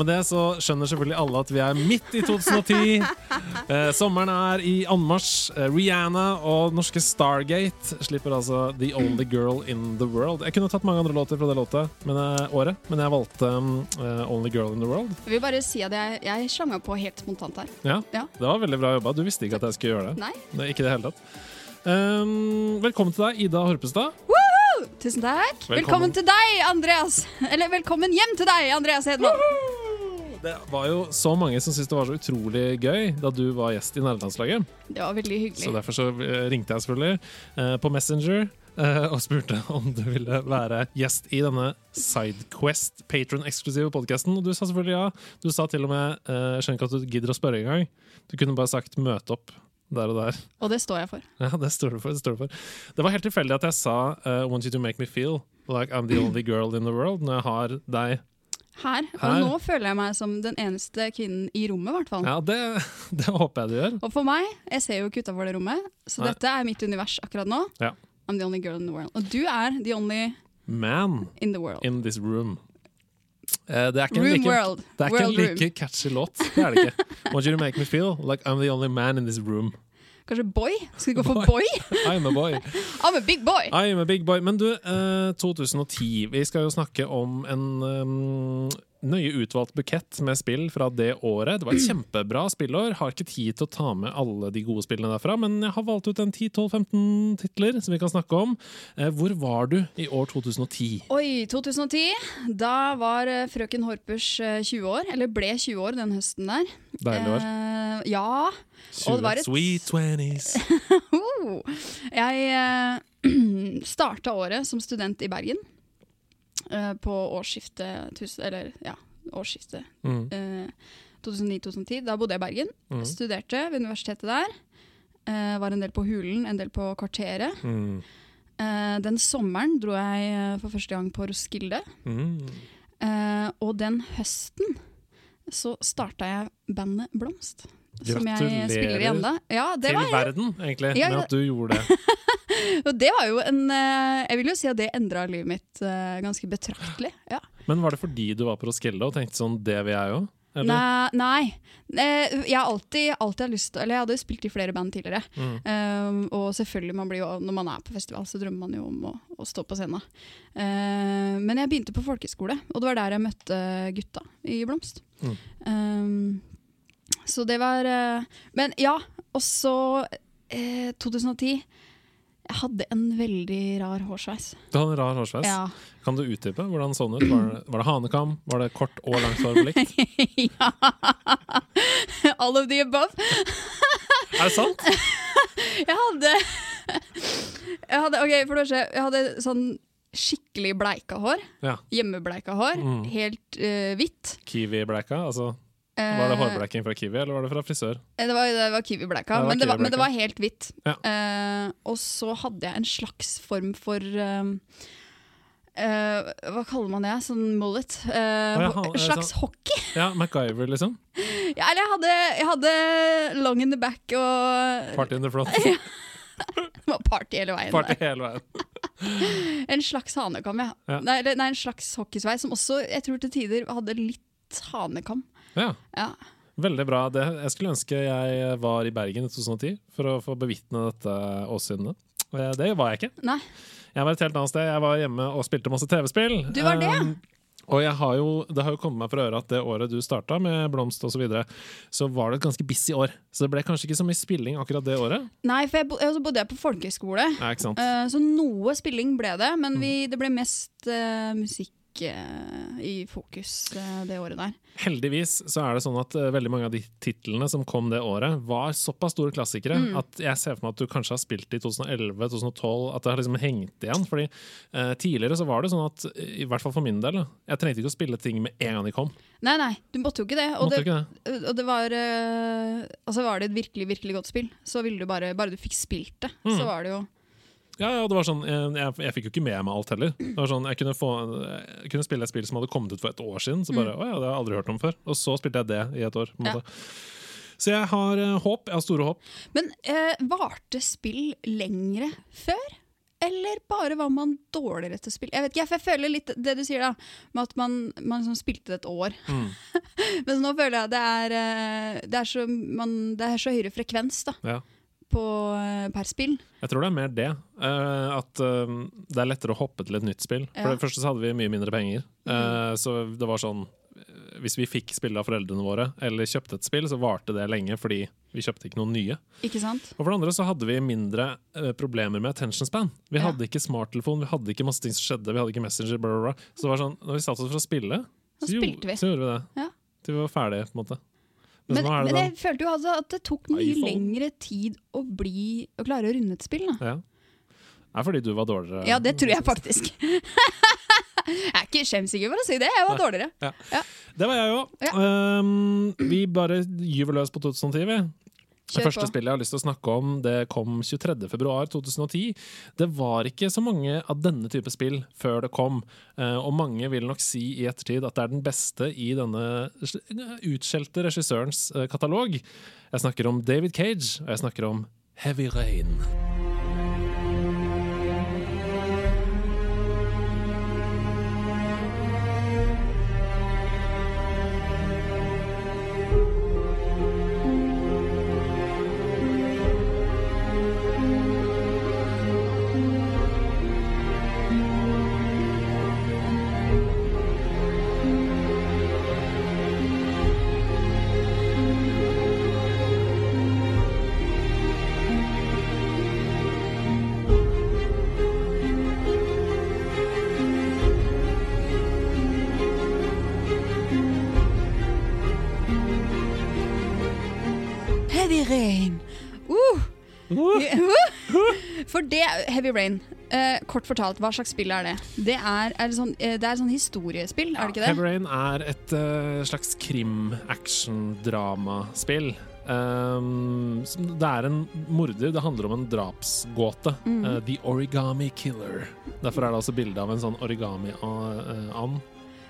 med det så skjønner selvfølgelig alle at vi er midt i 2010. Eh, sommeren er i anmarsj. Eh, Rihanna og norske Stargate slipper altså The Only Girl in the World. Jeg kunne tatt mange andre låter fra det låtet, men, eh, året, men jeg valgte eh, Only Girl in the World. Jeg vil bare si at jeg, jeg slanga på helt spontant her. Ja, Ja. Det var veldig bra jobba. Du visste ikke at jeg skulle gjøre det. Nei? ikke det hele tatt. Um, velkommen til deg, Ida Horpestad. Tusen takk. Velkommen. Velkommen. til deg, Andreas. Eller velkommen hjem til deg, Andreas Hedman. Det var jo så mange som syntes det var så utrolig gøy da du var gjest i Nerdelandslaget. Det var veldig Så hyggelig. derfor så eh, ringte jeg selvfølgelig eh, på Messenger eh, og spurte om du ville være gjest i denne Sidequest Patron-eksklusive podkasten. Og du sa selvfølgelig ja. Du sa til og med Jeg skjønner ikke at du gidder å spørre engang. Du kunne bare sagt 'møte opp' der og der. Og det står jeg for. Ja, det står du for. Det, for. det var helt tilfeldig at jeg sa uh, 'want you to make me feel like I'm the only girl in the world' når jeg har deg. Her. Her. Og nå føler jeg meg som den eneste kvinnen i rommet, i hvert fall. Ja, det, det håper jeg du gjør. Og for meg, jeg ser jo ikke utafor det rommet, så Nei. dette er mitt univers akkurat nå. Ja. I'm the only girl in the world. Og du er the only Man in the world. in this room. Uh, det er ikke en Room like, world. Det er ikke world en room. like catchy låt. Det er det ikke. Want you make me feel like I'm the only man in this room. Kanskje boy? Skal vi gå for Boy. I'm a boy. I'm a big boy! I'm a big boy. Men du, eh, 2010. Vi skal jo snakke om en eh, nøye utvalgt bukett med spill fra det året. Det var et kjempebra spillår. Har ikke tid til å ta med alle de gode spillene derfra, men jeg har valgt ut en 10-12-15 titler som vi kan snakke om. Eh, hvor var du i år 2010? Oi, 2010. Da var eh, frøken Horpers eh, 20 år. Eller ble 20 år den høsten der. Deilig år. Eh, ja. og det var et- Sweet twenties. Oh. Jeg eh, starta året som student i Bergen. Eh, på årsskiftet tusen, Eller ja, årsskiftet Mm. eh, 2009-2010. Da bodde jeg i Bergen. Mm. Studerte ved universitetet der. Eh, var en del på Hulen, en del på Kvarteret. Mm. Eh, den sommeren dro jeg eh, for første gang på Roskilde. Mm. Eh, og den høsten så starta jeg bandet Blomst. Som jeg spiller i enda. Ja, det Til var, verden, egentlig, Ja, med at du gjorde det. og det var jo en eh, Jeg vil jo si at det endra livet mitt eh, ganske betraktelig. Ja. Men var det fordi du var på Roskilde og tenkte sånn, det vil jeg òg? Nei, nei. Eh, jeg har alltid, alltid har lyst Eller jeg hadde jo spilt i flere band tidligere. Mm. Um, og selvfølgelig, man blir jo, når man er på festival, så drømmer man jo om å, å stå på scenen. Uh, men jeg begynte på folkeskole, og det var der jeg møtte gutta i Blomst. Mm. Eh, så det var eh, Men ja, og så eh, 2010. Jeg hadde en veldig rar hårsveis. Du hadde en rar hårsveis. Ja. Kan du utdype hvordan sånn ut? Var det, var det hanekam? Var det kort og langt hår på likt? ja. All of the above. Er det sant? Jeg hadde Jeg hadde, ok, for det første, jeg hadde sånn skikkelig bleika hår. Ja. Hjemmebleika hår. Mm. Helt uh, hvitt. Kiwi-bleika? Altså, var det Eh, fra Kiwi, eller var det fra frisør? Det var, det var kiwi-bleika, Ja, men, det var- men det var helt hvitt. Ja. Uh, og så hadde jeg en slags form for uh, uh, Hva kaller man det? Sånn mullet. Eh, Å, ja, en slags sånn- hockey. Ja, MacGyver, liksom. Ja, eller jeg hadde, jeg hadde long in the back og Party in the front. Det var party hele veien. Party hele veien. En slags hanekam, ja. Ja. Nei, nei, en slags hockeysveis som også, jeg tror til tider, hadde litt hanekam. Ja, Ja. Veldig bra. Det, jeg skulle ønske jeg var i Bergen i 2010 for å få bevitne dette åsynet. Eh, Det var jeg ikke. Nei. Jeg var et helt annet sted. Jeg var hjemme og spilte masse TV-spill. Du var det? Um, og jeg har jo, det har jo kommet meg for øre at det året du starta med Blomst osv., så, videre, så var det et ganske busy år. Så det ble kanskje ikke så mye spilling akkurat det året. Nei, for jeg, bo, bodde jeg på folkehøyskole, Ja, eh, så noe spilling ble det, men Mm. vi, det ble mest uh, musikk eh, i fokus eh, det året der. Heldigvis så er det sånn at eh, veldig mange av de titlene som kom det året, var såpass store klassikere Mm. at jeg ser for meg at du kanskje har spilt i 2011-2012, at det har liksom hengt igjen. Fordi eh, tidligere så var det sånn at, i hvert fall for min del, jeg trengte ikke å spille ting med en gang de kom. Nei, nei, du måtte jo ikke det. Og det, ikke det. og det var Altså var det et virkelig, virkelig godt spill, så ville du bare Bare du fikk spilt det, Mm. så var det jo Ja, ja, det var sånn, jeg, jeg, jeg fikk jo ikke med meg alt heller. Det var sånn, jeg, kunne få, jeg kunne spille et spill som hadde kommet ut for et år siden. Så bare, å ja, det har jeg aldri hørt om før Og så spilte jeg det i et år. Ja. Så jeg har uh, håp. Jeg har store håp. Men uh, varte spill lengre før? Eller bare var man dårligere til å spille? Jeg vet ikke, jeg føler litt det du sier da, med at man, man liksom spilte det et år. Mm. Men nå føler jeg det er, eh, det er, så, man, det er så høyere frekvens da, Ja. På, eh, per spill. Jeg tror det er mer det. Uh, at uh, det er lettere å hoppe til et nytt spill. For Ja. det første så hadde vi mye mindre penger. eh, så det var sånn Hvis vi fikk spille av foreldrene våre, eller kjøpte et spill, så varte det lenge fordi vi kjøpte ikke noen nye. Ikke sant? Og for det andre så hadde vi mindre problemer med attention span. Vi Ja. hadde ikke smarttelefon, vi hadde ikke masse ting som skjedde, vi hadde ikke Messenger, bla, bla, bla. Så det var sånn, når vi satte oss for å spille, så, så, vi. så gjorde vi det. Ja. Til vi var ferdige, på en måte. Men, Men, men sånn, jeg følte jo altså at det tok mye iPhone. lengre tid å, bli, å klare å runde et spill. Da. ja. Det er fordi du var dårligere. Ja, det tror jeg faktisk. jeg er ikke skjemsikker for å si det, jeg var dårligere. Det var jeg òg. vi bare gyver løs på 2010, vi. Det første på. spillet jeg har lyst til å snakke om, det kom 23.2.2010. Det var ikke så mange av denne type spill før det kom, eh, og mange vil nok si i ettertid at det er den beste i denne utskjelte regissørens eh, katalog. Jeg snakker om David Cage, og jeg snakker om Heavy Rain. Heavy Rain, eh, kort fortalt, hva slags spill er det? Det er, er det sånn, eh, det er sånn historiespill, er det ikke det? Heavy? Rain er et uh, slags krim-action-dramaspill. Um, det er en morder, det handler om en drapsgåte. Mm. Uh, The Origami Killer. Derfor er det altså bilde av en sånn origami-and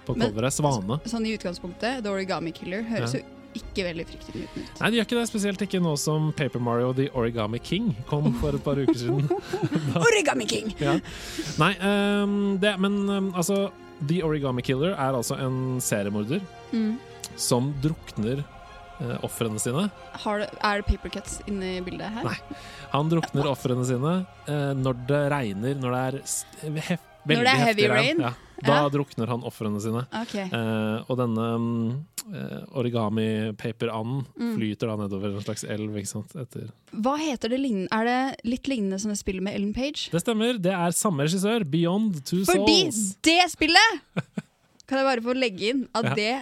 på coveret. Svane. Sånn i utgangspunktet, The Origami Killer høres jo Ja. Ikke veldig fryktelig ut. Nei, de gjør ikke det, spesielt ikke nå som Paper Mario The Origami King kom for et par uker siden. Origami King! ja. Nei, um, det, men um, altså The Origami Killer er altså en seriemorder Mm. som drukner uh, ofrene sine. Har er det papercuts inne i bildet her? Nei. Han drukner ofrene sine uh, når det regner, når det er veldig heftig veldig Når det er heavy rain? Ja. Da drukner han ofrene sine. Okay. Eh, og denne mm, eh, origami-paper-anden Mm. flyter da nedover en slags elv. Ikke sant? Etter. Hva heter det lignende? Er det litt lignende som det spillet med Ellen Page? Det stemmer, det er samme regissør. Beyond Two Fordi Souls. det spillet Kan jeg bare få legge inn at Ja. det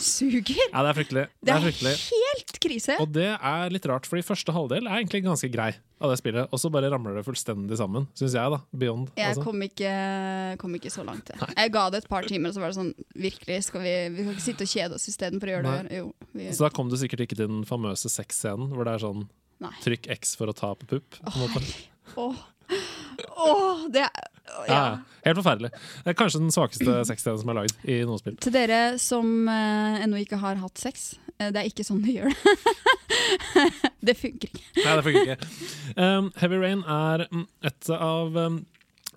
suger? Ja, det er fryktelig. Det Det er er helt krise. Og det er litt rart, fordi første halvdel er egentlig ganske grei av det spillet, og så bare ramler det fullstendig sammen, syns jeg, da. Beyond. Jeg altså. kom ikke, kom ikke så langt. Jeg. jeg ga det et par timer, og så var det sånn Virkelig, skal vi, vi kan ikke sitte og kjede oss istedenfor å gjøre det? Jo, vi, Så da kom du sikkert ikke til den famøse sexscenen, hvor det er sånn Nei. trykk X for å ta på pupp. På måte. Åh, Åh, det er Ja. Helt forferdelig. Det er kanskje den svakeste sexscenen som er lagd i noe spill. Til dere som eh, ennå ikke har hatt sex, eh, det er ikke sånn du gjør det. det funker ikke. Nei, det funker ikke. Um, Heavy Rain er mm, et av um,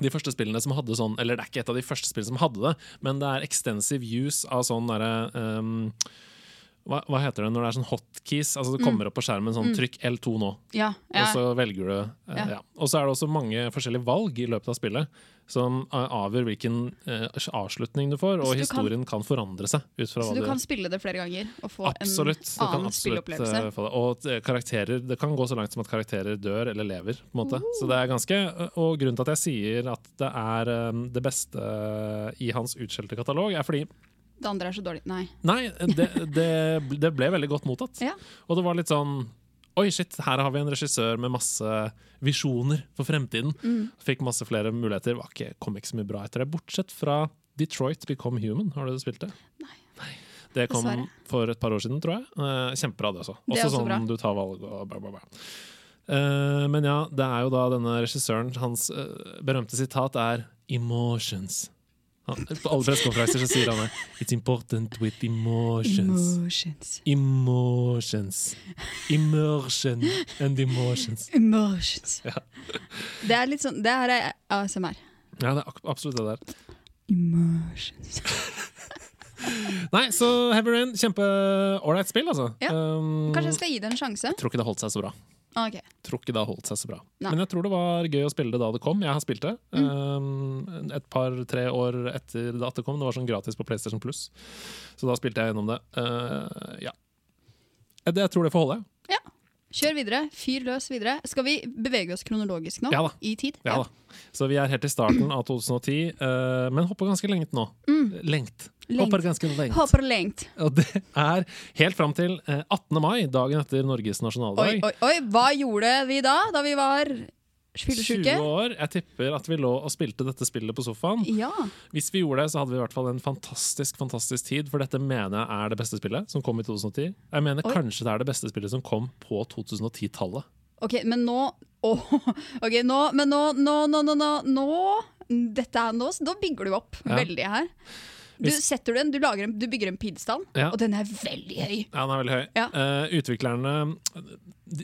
de første spillene som hadde sånn Eller det er ikke et av de første spillene som hadde det, men det er extensive use av sånn derre um, hva, hva heter det når det er sånn hotkeys? Altså Det kommer opp på skjermen sånn 'trykk L2 nå', Ja, og så velger du eh, Ja. ja. Og så er det også mange forskjellige valg i løpet av spillet som eh, avgjør hvilken eh, avslutning du får, og du historien kan, forandre seg Så hva du kan spille det flere ganger og få Absolutt. en annen spilleopplevelse. eh, det. Og eh, karakterer Det kan gå så langt som at karakterer dør eller lever. på en måte Så det er ganske Og grunnen til at jeg sier at det er um, det beste i hans utskjelte katalog, er fordi Det andre er så dårlig. Nei. Nei, det, det, det ble veldig godt mottatt. Ja. Og det var litt sånn Oi, shit, her har vi en regissør med masse visjoner for fremtiden. Mm. Fikk masse flere muligheter. Var ikke, kom ikke så mye bra etter det, bortsett fra Detroit Become Human. Har du spilt det? Nei. Det kom Dessverre. for et par år siden, tror jeg. Eh, kjempebra, det også. Det Også også sånn bra. du tar valg og bla, bla, bla. Eh, men ja, det er jo da denne regissøren Hans eh, berømte sitat er 'emotions'. På alle pressekonferanser så sier han det. 'It's important with emotions'. Emotions. Emotions. Immersion and emotions. Emotions. Ja. Det er litt sånn Det her er ASMR. Ja, det er absolutt det der. Emotions. Nei, så Heavy Rain, kjempeålreit spill, altså. Ja. Um, Kanskje jeg skal gi det en sjanse? Jeg Tror ikke det holdt seg så bra. Ah, ok. Tror ikke det har holdt seg så bra. Nei. Men jeg tror det var gøy å spille det da det kom. Jeg har spilt det. Mm. Um, et par-tre år etter at det kom. Det var sånn gratis på PlayStation Plus. Så da spilte jeg gjennom det. Uh, ja. Det, jeg tror det får holde. Kjør videre. Fyr løs videre. Skal vi bevege oss kronologisk nå? Ja da. I tid? Ja da. Så vi er helt i starten av 2010, uh, men hopper ganske lengt nå. Lengt. Mm. Lengt. Hopper ganske lengt. Hopper lengt. Og det er helt fram til eh, 18. mai, dagen etter Norges nasjonaldag. Oi, oi, oi. Hva gjorde vi da? Da vi var 20 år. Jeg tipper at vi lå og spilte dette spillet på sofaen. Ja. Hvis vi gjorde det, så hadde vi i hvert fall en fantastisk fantastisk tid, for dette mener jeg er det beste spillet som kom i 2010. Jeg mener Oi. kanskje det er det beste spillet som kom på 2010-tallet. Ok, men nå oh, Ok, nå Men nå, nå, nå, nå, nå, nå Dette er nå, nå bygger du opp Ja. veldig her. Du setter den, du, en, du bygger en pidestall, Ja. og den er veldig høy. Ja, den er veldig høy. Ja. Uh, utviklerne,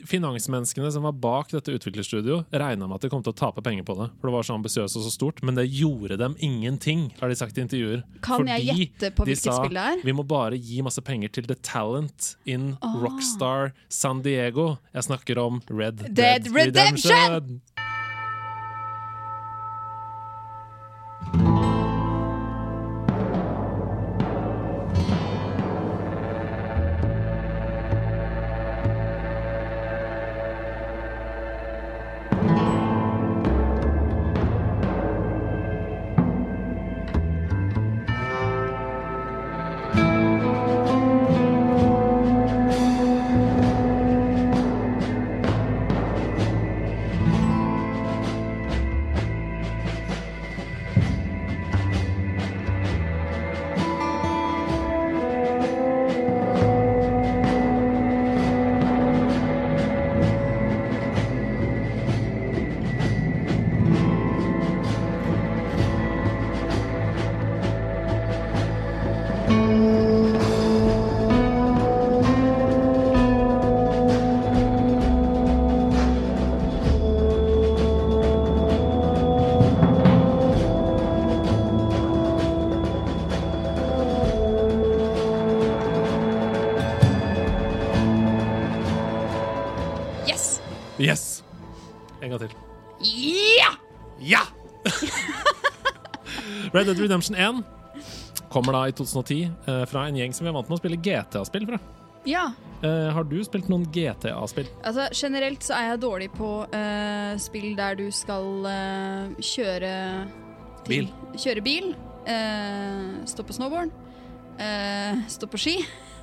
finansmenneskene som var bak dette utviklerstudioet, regna med at de kom til å tape penger på det. For det var så ambisiøst og så stort. Men det gjorde dem ingenting, har de sagt i intervjuer. Kan jeg gjette på de sa spill det er? vi må bare gi masse penger til The Talent in oh. Rockstar San Diego. Jeg snakker om Red Dead Dead, Redemption! Redemption! Red Dead Redemption 1 kommer da i 2010 eh, fra en gjeng som vi er vant med å spille GTA-spill fra. Ja. Eh, har du spilt noen GTA-spill? Altså, generelt så er jeg dårlig på eh, spill der du skal eh, kjøre Bil. Kjøre bil. eh, stå på snowboard. eh, stå på ski.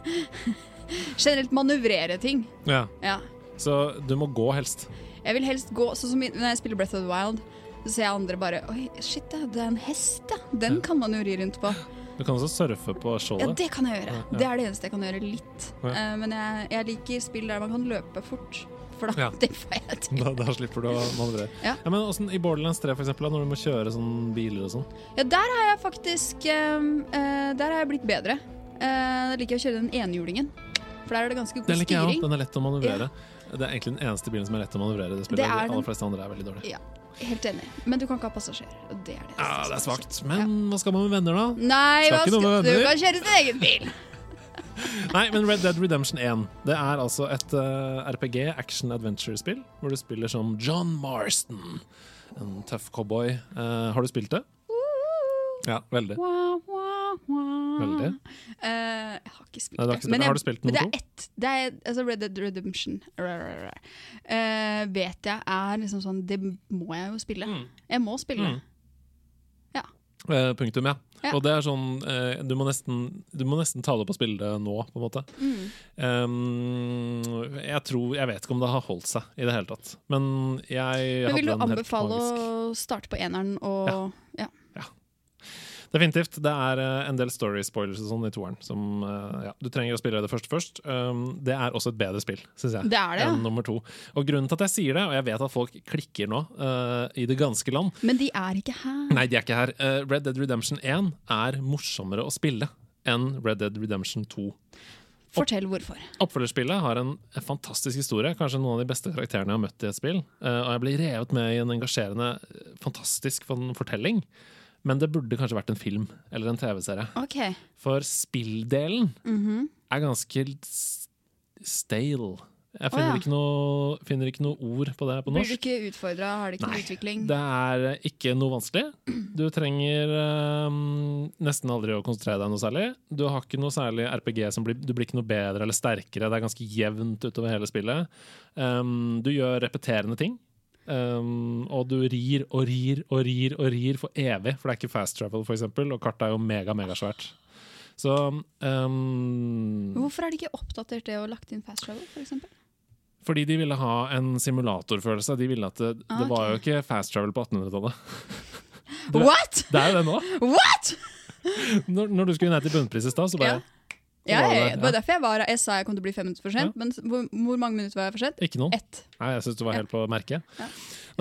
generelt manøvrere ting. Ja. Ja. Så du må gå helst. Jeg vil helst gå sånn som når jeg spiller Breath of the Wild. Så ser jeg andre bare Oi, shit, det er en hest, ja. Den Ja. kan man jo ri rundt på. Du kan også surfe på skjoldet. Ja, det kan jeg gjøre. Ja, ja. Det er det eneste jeg kan gjøre litt. Ja. Eh, men jeg, jeg liker spill der man kan løpe fort. For da Ja. det får jeg til. Da, da slipper du å manøvrere. Ja. men hvordan, I Borderlands 3, for eksempel, når du må kjøre sånn biler og sånn. Ja, der har jeg faktisk eh, eh, Der har jeg blitt bedre. Uh, jeg liker å kjøre den enhjulingen. For der er det ganske god styring. Den er lett å manøvrere. Det er egentlig den eneste bilen som er lett å manøvrere. Det. Det er De aller fleste andre er veldig dårlige. Ja, helt enig. Men du kan ikke ha passasjer. Og det er det. Ja, det er svakt. Men hva skal man med venner, da? Nei, Skal skal, med du kan kjøre din egen bil. Nei, men Red Dead Redemption 1 Det er altså et uh, RPG, action adventure-spill, hvor du spiller som John Marston. En tøff cowboy. Uh, har du spilt det? Ja, veldig. Wow, wow, wow. Veldig. Uh, jeg har ikke spilt Nei, det. ikke- Men, har jeg, du spilt nummer er ett. Det er altså Red Dead Redemption. uh, vet jeg er liksom sånn Det må jeg jo spille. Mm. Jeg må spille. Mm. Eh, punktum, ja. Ja. Og det er sånn du, må nesten, du må nesten ta det opp og spille det nå, på en måte. Mm. Um, jeg tror Jeg vet ikke om det har holdt seg i det hele tatt. Men jeg Men vil du anbefale å starte på eneren og ja. Definitivt. Det er eh, en del story spoilers og sånn i toeren. Som, eh, ja, du trenger å spille det første først. Um, det er også et bedre spill, syns jeg. Det er det. Enn nummer to. Og grunnen til at jeg sier det, og jeg vet at folk klikker nå eh, i det ganske land Men de er ikke her. Nei, de er ikke her. Red Dead Redemption 1 er morsommere å spille enn Red Dead Redemption 2. Fortell hvorfor. Oppfølgerspillet har en fantastisk historie. Kanskje noen av de beste karakterene jeg har møtt i et spill. Og jeg blir revet med i en engasjerende, fantastisk fortelling. Men det burde kanskje vært en film eller en TV-serie. Okay. For spilldelen Mhm. er ganske stale. Jeg finner, finner, ja. ikke noe, finner ikke noe ord på det på norsk. Blir du ikke utfordra? Har det ikke Nei, utvikling? Det er ikke noe vanskelig. Du trenger um, nesten aldri å konsentrere deg noe særlig. Du har ikke noe særlig RPG som blir, Du blir ikke noe bedre eller sterkere. Det er ganske jevnt utover hele spillet. Um, du gjør repeterende ting. Ehm, og du rir og rir og rir og rir for evig, for det er ikke fast travel, for eksempel, og kartet er jo mega, megasvært. Så um, Hvorfor er de ikke oppdatert det og lagt inn fast travel, f.eks.? Fordi de ville ha en simulatorfølelse. De ville at det, det Ah, var jo ikke fast travel på 1800-tallet. What?! Det er jo det nå. What?! Når, når du skulle ned til bunnpris i stad, så bare Ja. Ja, var det var derfor jeg var Jeg sa jeg kom til å bli fem minutter for sent, Ja. men hvor, hvor mange minutter var jeg for sent? Ikke noen. Ett. Nei, jeg syns du var helt på merket. Ja.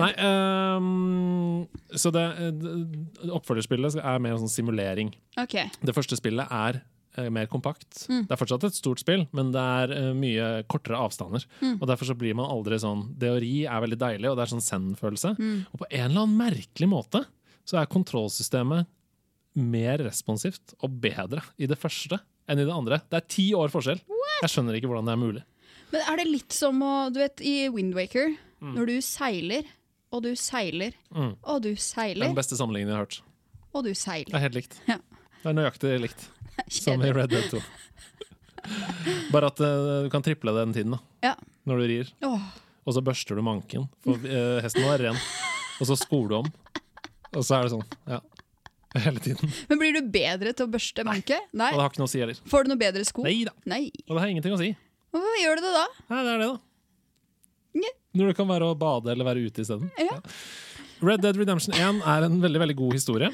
Nei, um, så det, det Oppfølgerspillet er mer sånn simulering. Okay. Det første spillet er eh, mer kompakt. Mm. Det er fortsatt et stort spill, men det er eh, mye kortere avstander. Mm. Og Derfor så blir man aldri sånn Det å ri er veldig deilig, og det er sånn send-følelse. Mm. Og på en eller annen merkelig måte så er kontrollsystemet mer responsivt og bedre i det første enn i det andre. Det er ti år forskjell. Jeg skjønner ikke hvordan det er mulig. Men er det litt som å Du vet, i Windwaker, Mm. når du seiler, og du seiler, Mm. og du Det er seiler, den beste sammenligningen jeg har hørt. og du Det seiler. er helt likt. Ja. Det er nøyaktig likt som i Red Dead 2. Bare at uh, du kan triple den tiden da, Ja. når du rir. Oh. Og så børster du manken, for uh, hesten var ren. Og så skoler du om. Og så er det sånn. Ja. Hele tiden. Men blir du bedre til å børste manke? Nei. Og det har ikke noe å si heller. Får du noe bedre sko? Nei da. Nei. Og det har ingenting å si. Hvorfor gjør du det da? Nei, det er det, da. Nja. Når det kan være å bade eller være ute isteden. Ja. Red Dead Redemption 1 er en veldig veldig god historie.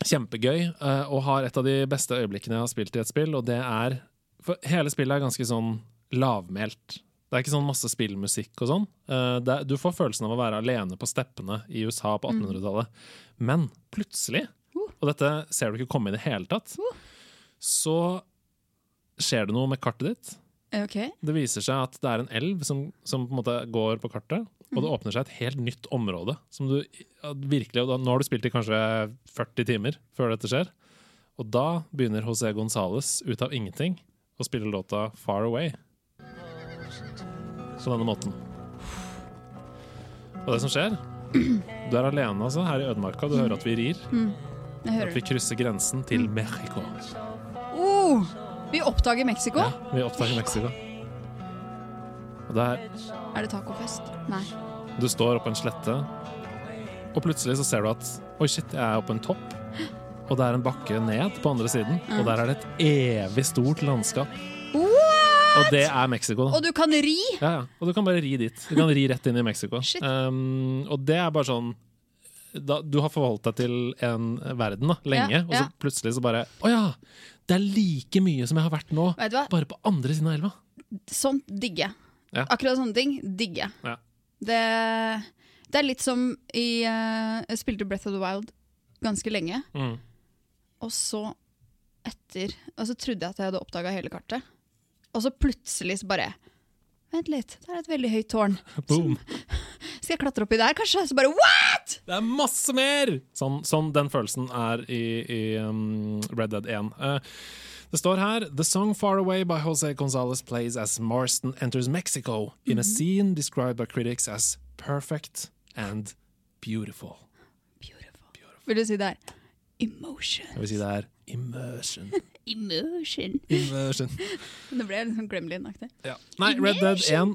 Kjempegøy, eh, og har et av de beste øyeblikkene jeg har spilt i et spill. Og det er For hele spillet er ganske sånn lavmælt. Det er ikke sånn masse spillmusikk og sånn. Eh, du får følelsen av å være alene på steppene i USA på 1800-tallet. Men plutselig, og dette ser du ikke komme i det hele tatt, så skjer det noe med kartet ditt. Okay. Det viser seg at det er en elv som, som på en måte går på kartet, og det åpner seg et helt nytt område. Som du virkelig, og da, Nå har du spilt i kanskje 40 timer før dette skjer. Og da begynner José Gonzales ut av ingenting å spille låta 'Far Away'. På denne måten. Og det som skjer Du er alene altså, her i ødemarka, du hører at vi rir. Hører At vi krysser grensen til Mexico. Oh, vi oppdager Mexico. Ja, vi oppdager Mexico. Og det er det tacofest? Nei. Du står oppå en slette, og plutselig så ser du at Oi, shit, jeg er oppe på en topp. Og det er en bakke ned på andre siden, og der er det et evig stort landskap. What?! Og det er Mexico, da. Og du kan ri! Ja, ja. Og du kan bare ri dit. Du kan ri rett inn i Mexico. Um, og det er bare sånn da, Du har forholdt deg til en verden da, lenge, Ja, og så plutselig så bare Å ja! Det er like mye som jeg har vært nå, bare på andre siden av elva. Sånt digger jeg. Akkurat sånne ting digger jeg. Ja. Det, det er litt som i uh, Jeg spilte Breath of the Wild ganske lenge, Mm. og så etter Og så trodde jeg at jeg hadde oppdaga hele kartet. Og så plutselig så bare Vent litt, det er et veldig høyt tårn. Boom! Skal jeg klatre oppi der, kanskje? Så bare what?! Det er masse mer! Sånn, sånn den følelsen er i, i um, Red Dead 1. Uh, det står her The song Far Away by Jose Gonzalez plays as Marston enters Mexico in a scene described by critics as perfect and beautiful. Beautiful. Vil du si det er emotion? Jeg vil si det er immersion. Emotion. immersion. det ble litt sånn gremlin-aktig. Ja. Nei, Red Dead 1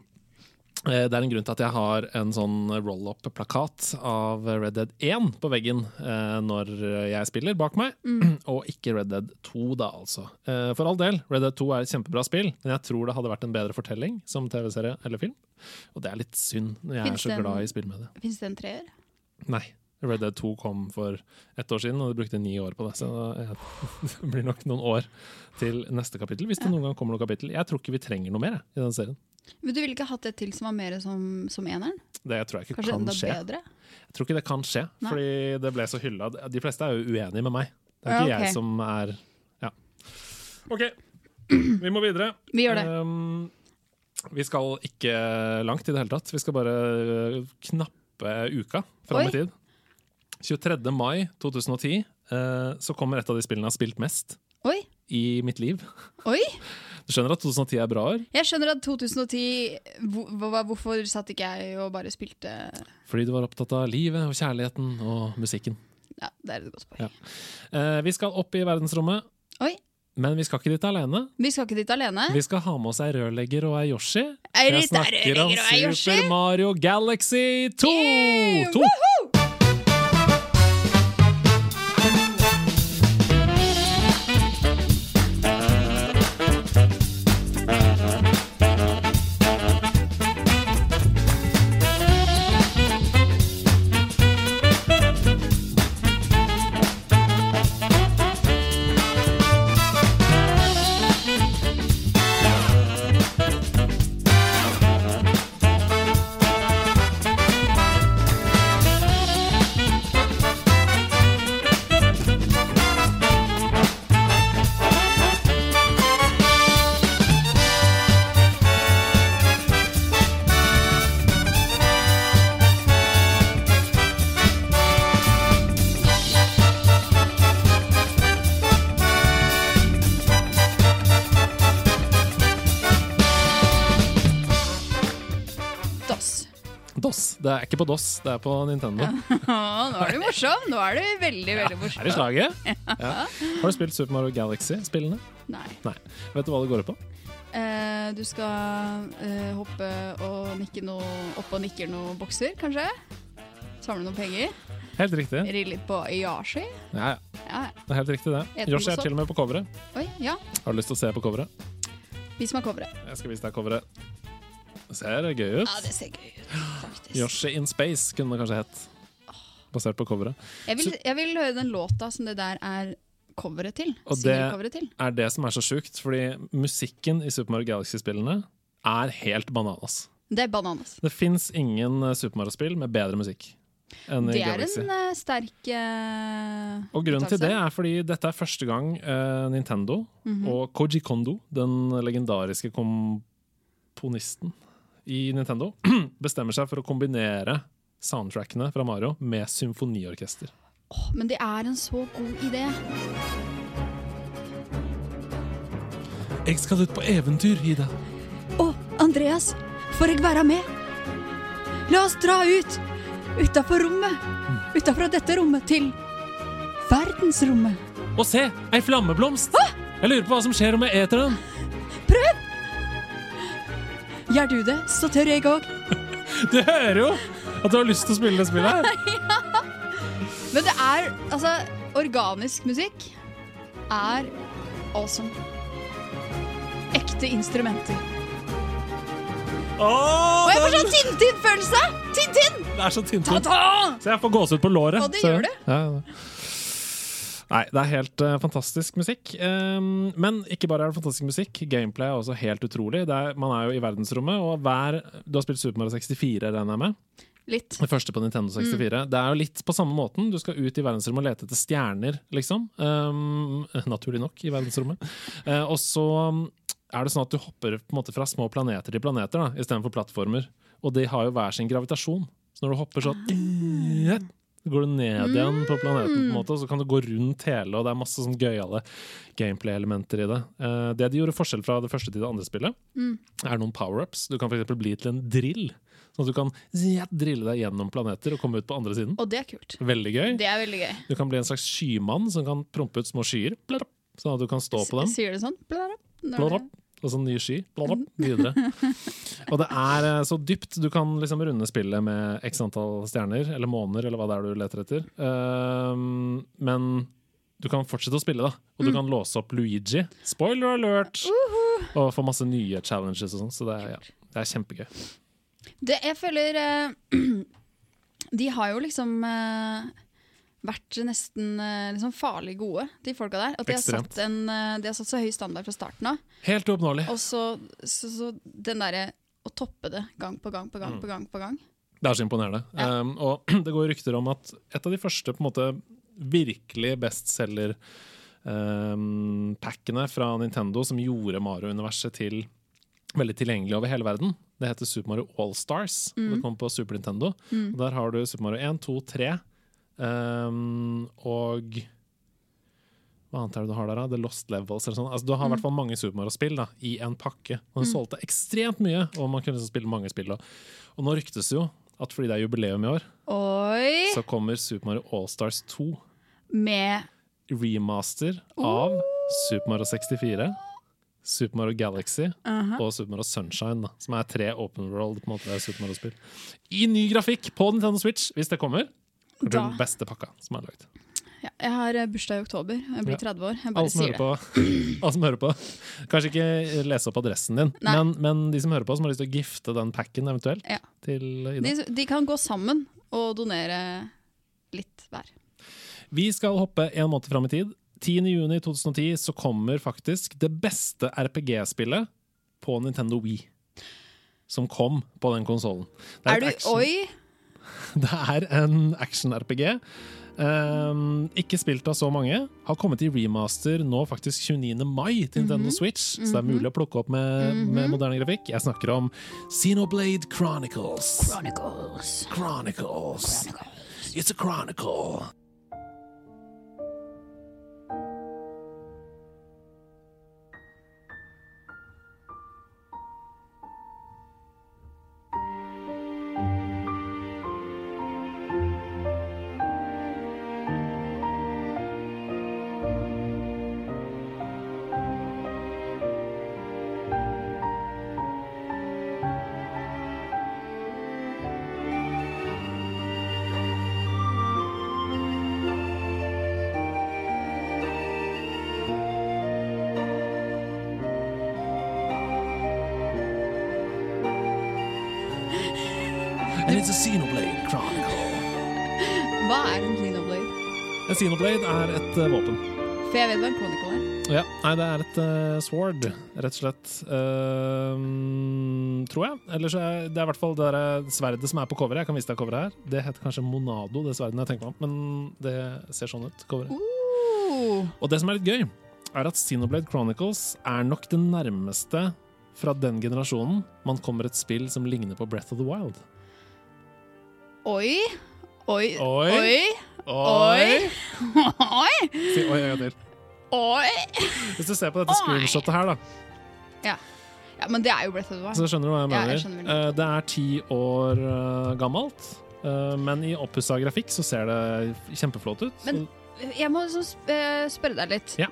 eh, Det er en grunn til at jeg har en sånn roll-up-plakat av Red Dead 1 på veggen eh, når jeg spiller bak meg, og ikke Red Dead 2, da altså. Eh, For all del, Red Dead 2 er et kjempebra spill, men jeg tror det hadde vært en bedre fortelling som TV-serie eller film. Og det er litt synd når jeg er så glad i glad i det. Fins det en treer? Nei, Red Dead 2 kom for ett år siden, og de brukte ni år på det. Så det blir nok noen år til neste kapittel, hvis det noen gang kommer noe kapittel. Jeg tror ikke vi trenger noe mer jeg, i den serien. Men du ville ikke hatt et til som var mer som, som eneren? Det tror jeg ikke Kanskje kan skje. bedre? Jeg tror ikke det kan skje, Nei. fordi det ble så hylla. De fleste er jo uenige med meg. Det er Ja, ikke jeg som er Ja. OK, vi må videre. Vi gjør det. Um, vi skal ikke langt i det hele tatt. Vi skal bare uh, knappe uka fram i tid. 23. mai 2010 eh, så kommer et av de spillene jeg har spilt mest Oi. i mitt liv. Oi. Du skjønner at 2010 er bra år? Jeg skjønner at 2010 hvor, Hvorfor satt ikke jeg og bare spilte Fordi du var opptatt av livet og kjærligheten og musikken. Ja, det er et godt poeng. Ja. Eh, vi skal opp i verdensrommet. Oi. Men vi skal ikke dit alene. Vi skal ikke dit alene Vi skal ha med oss ei rørlegger og ei Yoshi. Er jeg snakker om Super Mario Galaxy 2! Yay! 2. Det er ikke på DOS, det er på Nintendo. Nå er du morsom! Nå er du veldig, veldig morsom. Er det slaget? Ja. Har du spilt Super Mario Galaxy-spillene? Nei. Vet du hva det går ut på? Eh, du skal eh, hoppe og nikke noe opp og nikke noen bokser, kanskje? Samle noen penger. Helt riktig. Ri litt på Yashi. Ja, ja. Ja. Det er helt riktig det. Et Yoshi er til og med på coveret. Oi, ja. Har du lyst til å se på coveret? Vis meg coveret. Jeg skal vise deg coveret. Det ser gøy ut. Ja, det ser gøy ut, faktisk. Yoshi in Space kunne det kanskje hett. Basert på coveret. Jeg vil, jeg vil høre den låta som det der er coveret til. Og det- til. Er det som er så sjukt, fordi musikken i Super Mario Galaxy-spillene er helt bananas. Det er bananas. Det fins ingen eh, Super Mario-spill med bedre musikk enn i Det er en uh, sterk uh, Og grunnen til det er fordi dette er første gang uh, Nintendo Mhm. og Koji Kondo, den legendariske komponisten i Nintendo, bestemmer seg for å kombinere soundtrackene fra Mario med symfoniorkester. Oh, Men det er en så god idé. Jeg skal ut på eventyr, Ida. Å, Andreas, får jeg være med? La oss dra ut! Utafor rommet. Utafor dette rommet til verdensrommet. Og se, ei flammeblomst! Jeg lurer på hva som skjer om jeg eter den. Gjør du det, så tør jeg òg. Du hører jo at du har lyst til å spille det spillet her. Men det er altså Organisk musikk er awesome. Ekte instrumenter. Åh, Og jeg får sånn Tintin-følelse! Tintin! det er så Tintin. Ta-ta! Så jeg får gåsehud på låret. Og det Så- gjør du. Ja, ja. Nei, det er helt uh, fantastisk musikk. Um, men ikke bare er det fantastisk musikk, gameplay er også helt utrolig. Er, man er jo i verdensrommet, og hver Du har spilt Super Mario 64, regner jeg med? Litt. Det første på Nintendo 64. Det er jo litt på samme måten. Du skal ut i verdensrommet og lete etter stjerner, liksom. Um, naturlig nok, i verdensrommet. Uh, og så um, er det sånn at du hopper måte fra små planeter til planeter da, istedenfor plattformer. Og de har jo hver sin gravitasjon. Så når du hopper sånn så går du ned igjen på planeten, på en måte, og så kan du gå rundt hele, og det er masse sånn gøyale gameplay-elementer i det. Uh, det de gjorde forskjell fra det første til det andre spillet, Mm. er noen power-ups. Du kan f.eks. bli til en drill. Sånn at du kan drille deg gjennom planeter og komme ut på andre siden. Og det er kult. Veldig gøy. Det er veldig gøy. Du kan bli en slags skymann som kan prompe ut små skyer. Sånn at du kan stå på dem. Sier du sånn? Blablabla. Og sånn en ny sky. Blablabla, Videre. Og det er eh, så dypt. Du kan liksom runde spillet med x antall stjerner, eller måner, eller hva det er du leter etter. Ehm, men du kan fortsette å spille, da. Og du kan låse opp Luigi. Spoiler alert! Og få masse nye challenges og sånn. Så det er, ja, det er kjempegøy. Det, jeg føler uh, De har jo liksom eh, vært nesten eh, liksom farlig gode, de folka der. At de har, satt en, eh, de har satt så høy standard fra starten av. Helt uoppnåelig. Og så, så, så den derre å toppe det gang på gang på gang på gang. på gang. Det er så imponerende. Ja. Um, og det går rykter om at et av de første på en måte virkelig bestselger-packene fra Nintendo som gjorde Mario-universet til veldig tilgjengelig over hele verden, det heter Super Mario All-Stars. Det kom på Super Nintendo. Og der har du Super Mario 1, 2, 3 um, og hva annet er det du har der? da? The Lost Levels eller sånn. Altså, du har i hvert fall mange Super Mario-spill i en pakke. Og den solgte ekstremt mye, og man kunne liksom spille mange spill. Da. og nå ryktes det jo at fordi det er jubileum i år, Oi! så kommer Super Mario All-Stars 2 Med remaster av Super Mario 64, Super Mario Galaxy Aha. og Super Mario Sunshine, da, som er tre open world på en måte, Super Mario-spill. I ny grafikk på Nintendo Switch, hvis det kommer. Det er Den beste pakka som er lagd. ja, Jeg har eh, bursdag i oktober. Jeg blir 30 år. Jeg bare som, sier det. på, alle som hører på Kanskje ikke lese opp adressen din, men, men de som hører på, som har lyst til å gifte den packen eventuelt Ja. til Ida. De, de kan gå sammen og donere litt hver. Vi skal hoppe en måned fram i tid. 10.6.2010 så kommer faktisk det beste RPG-spillet på Nintendo Wii. Som kom på den konsollen. Er du Oi! Det er en action-RPG. Um, ikke spilt av så mange. Har kommet i remaster nå faktisk 29. mai til Nintendo Switch. Så det er mulig å plukke opp med, med moderne grafikk. Jeg snakker om Xenoblade Chronicles. Chronicles. Chronicles. It's a chronicle. En Xenoblade er et eh, våpen. For jeg vet hva en Chronicle er. Ja, nei, det er et uh, sword, rett og slett. Uh, tror jeg. Eller så er det er i hvert fall det der sverdet som er på coveret. Jeg kan vise deg coveret her. Det heter kanskje Monado, det sverdet jeg tenker meg om. Men det ser sånn ut, coveret. Uh, Og det som er litt gøy, er at Xenoblade Chronicles er nok det nærmeste fra den generasjonen man kommer et spill som ligner på Breath of the Wild. oi. Oi. Oi. Oi. Oi! Oi. Si oi en gang til. Oi. Hvis du ser på dette screenshotet her, da, Ja, men det er jo Breath of the Wild. så skjønner du hva jeg Ja, mener. jeg skjønner hva Eh, det er ti år uh, gammelt, uh, men i oppussa grafikk så ser det kjempeflott ut. Men- Jeg må liksom sp spørre deg litt. Ja.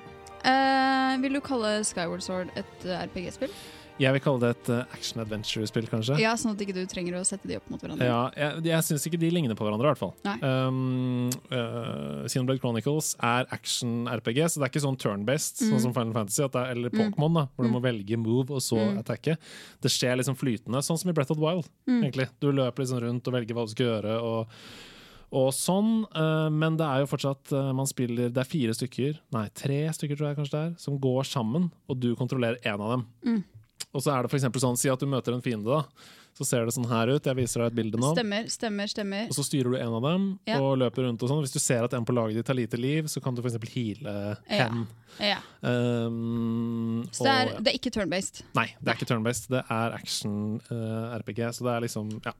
Vil du kalle Skyward Sword et RPG-spill? Jeg vil kalle det et eh, action-adventure-spill, kanskje. Ja, Sånn at ikke du trenger å sette de opp mot hverandre. Ja, jeg, jeg syns ikke de ligner på hverandre, i hvert fall. Um, uh, Xenoblade Chronicles er action-RPG, så det er ikke sånn turn-based, Mm. sånn som Final Fantasy er, eller Pokémon, da, hvor du må velge move og så Mm. attacke. Det skjer liksom flytende, sånn som i Breath of the Wild. Mm. egentlig. Du løper liksom rundt og velger hva du skal gjøre. og og sånn, uh, Men det er jo fortsatt man spiller Det er fire stykker, nei, tre stykker tror jeg kanskje det er, som går sammen, og du kontrollerer én av dem. Mm. Og så er det for eksempel sånn, Si at du møter en fiende, da. Så ser det sånn her ut. Jeg viser deg et bilde nå. Stemmer, stemmer, stemmer. Og så styrer du en av dem Ja. og løper rundt. og sånn. Hvis du ser at en på laget ditt har lite liv, så kan du f.eks. heale hen. Ja. Um, Så det er, og- det er ikke turn-based. Nei, det er ikke turn-based. Det er action-RPG, så det er liksom Ja.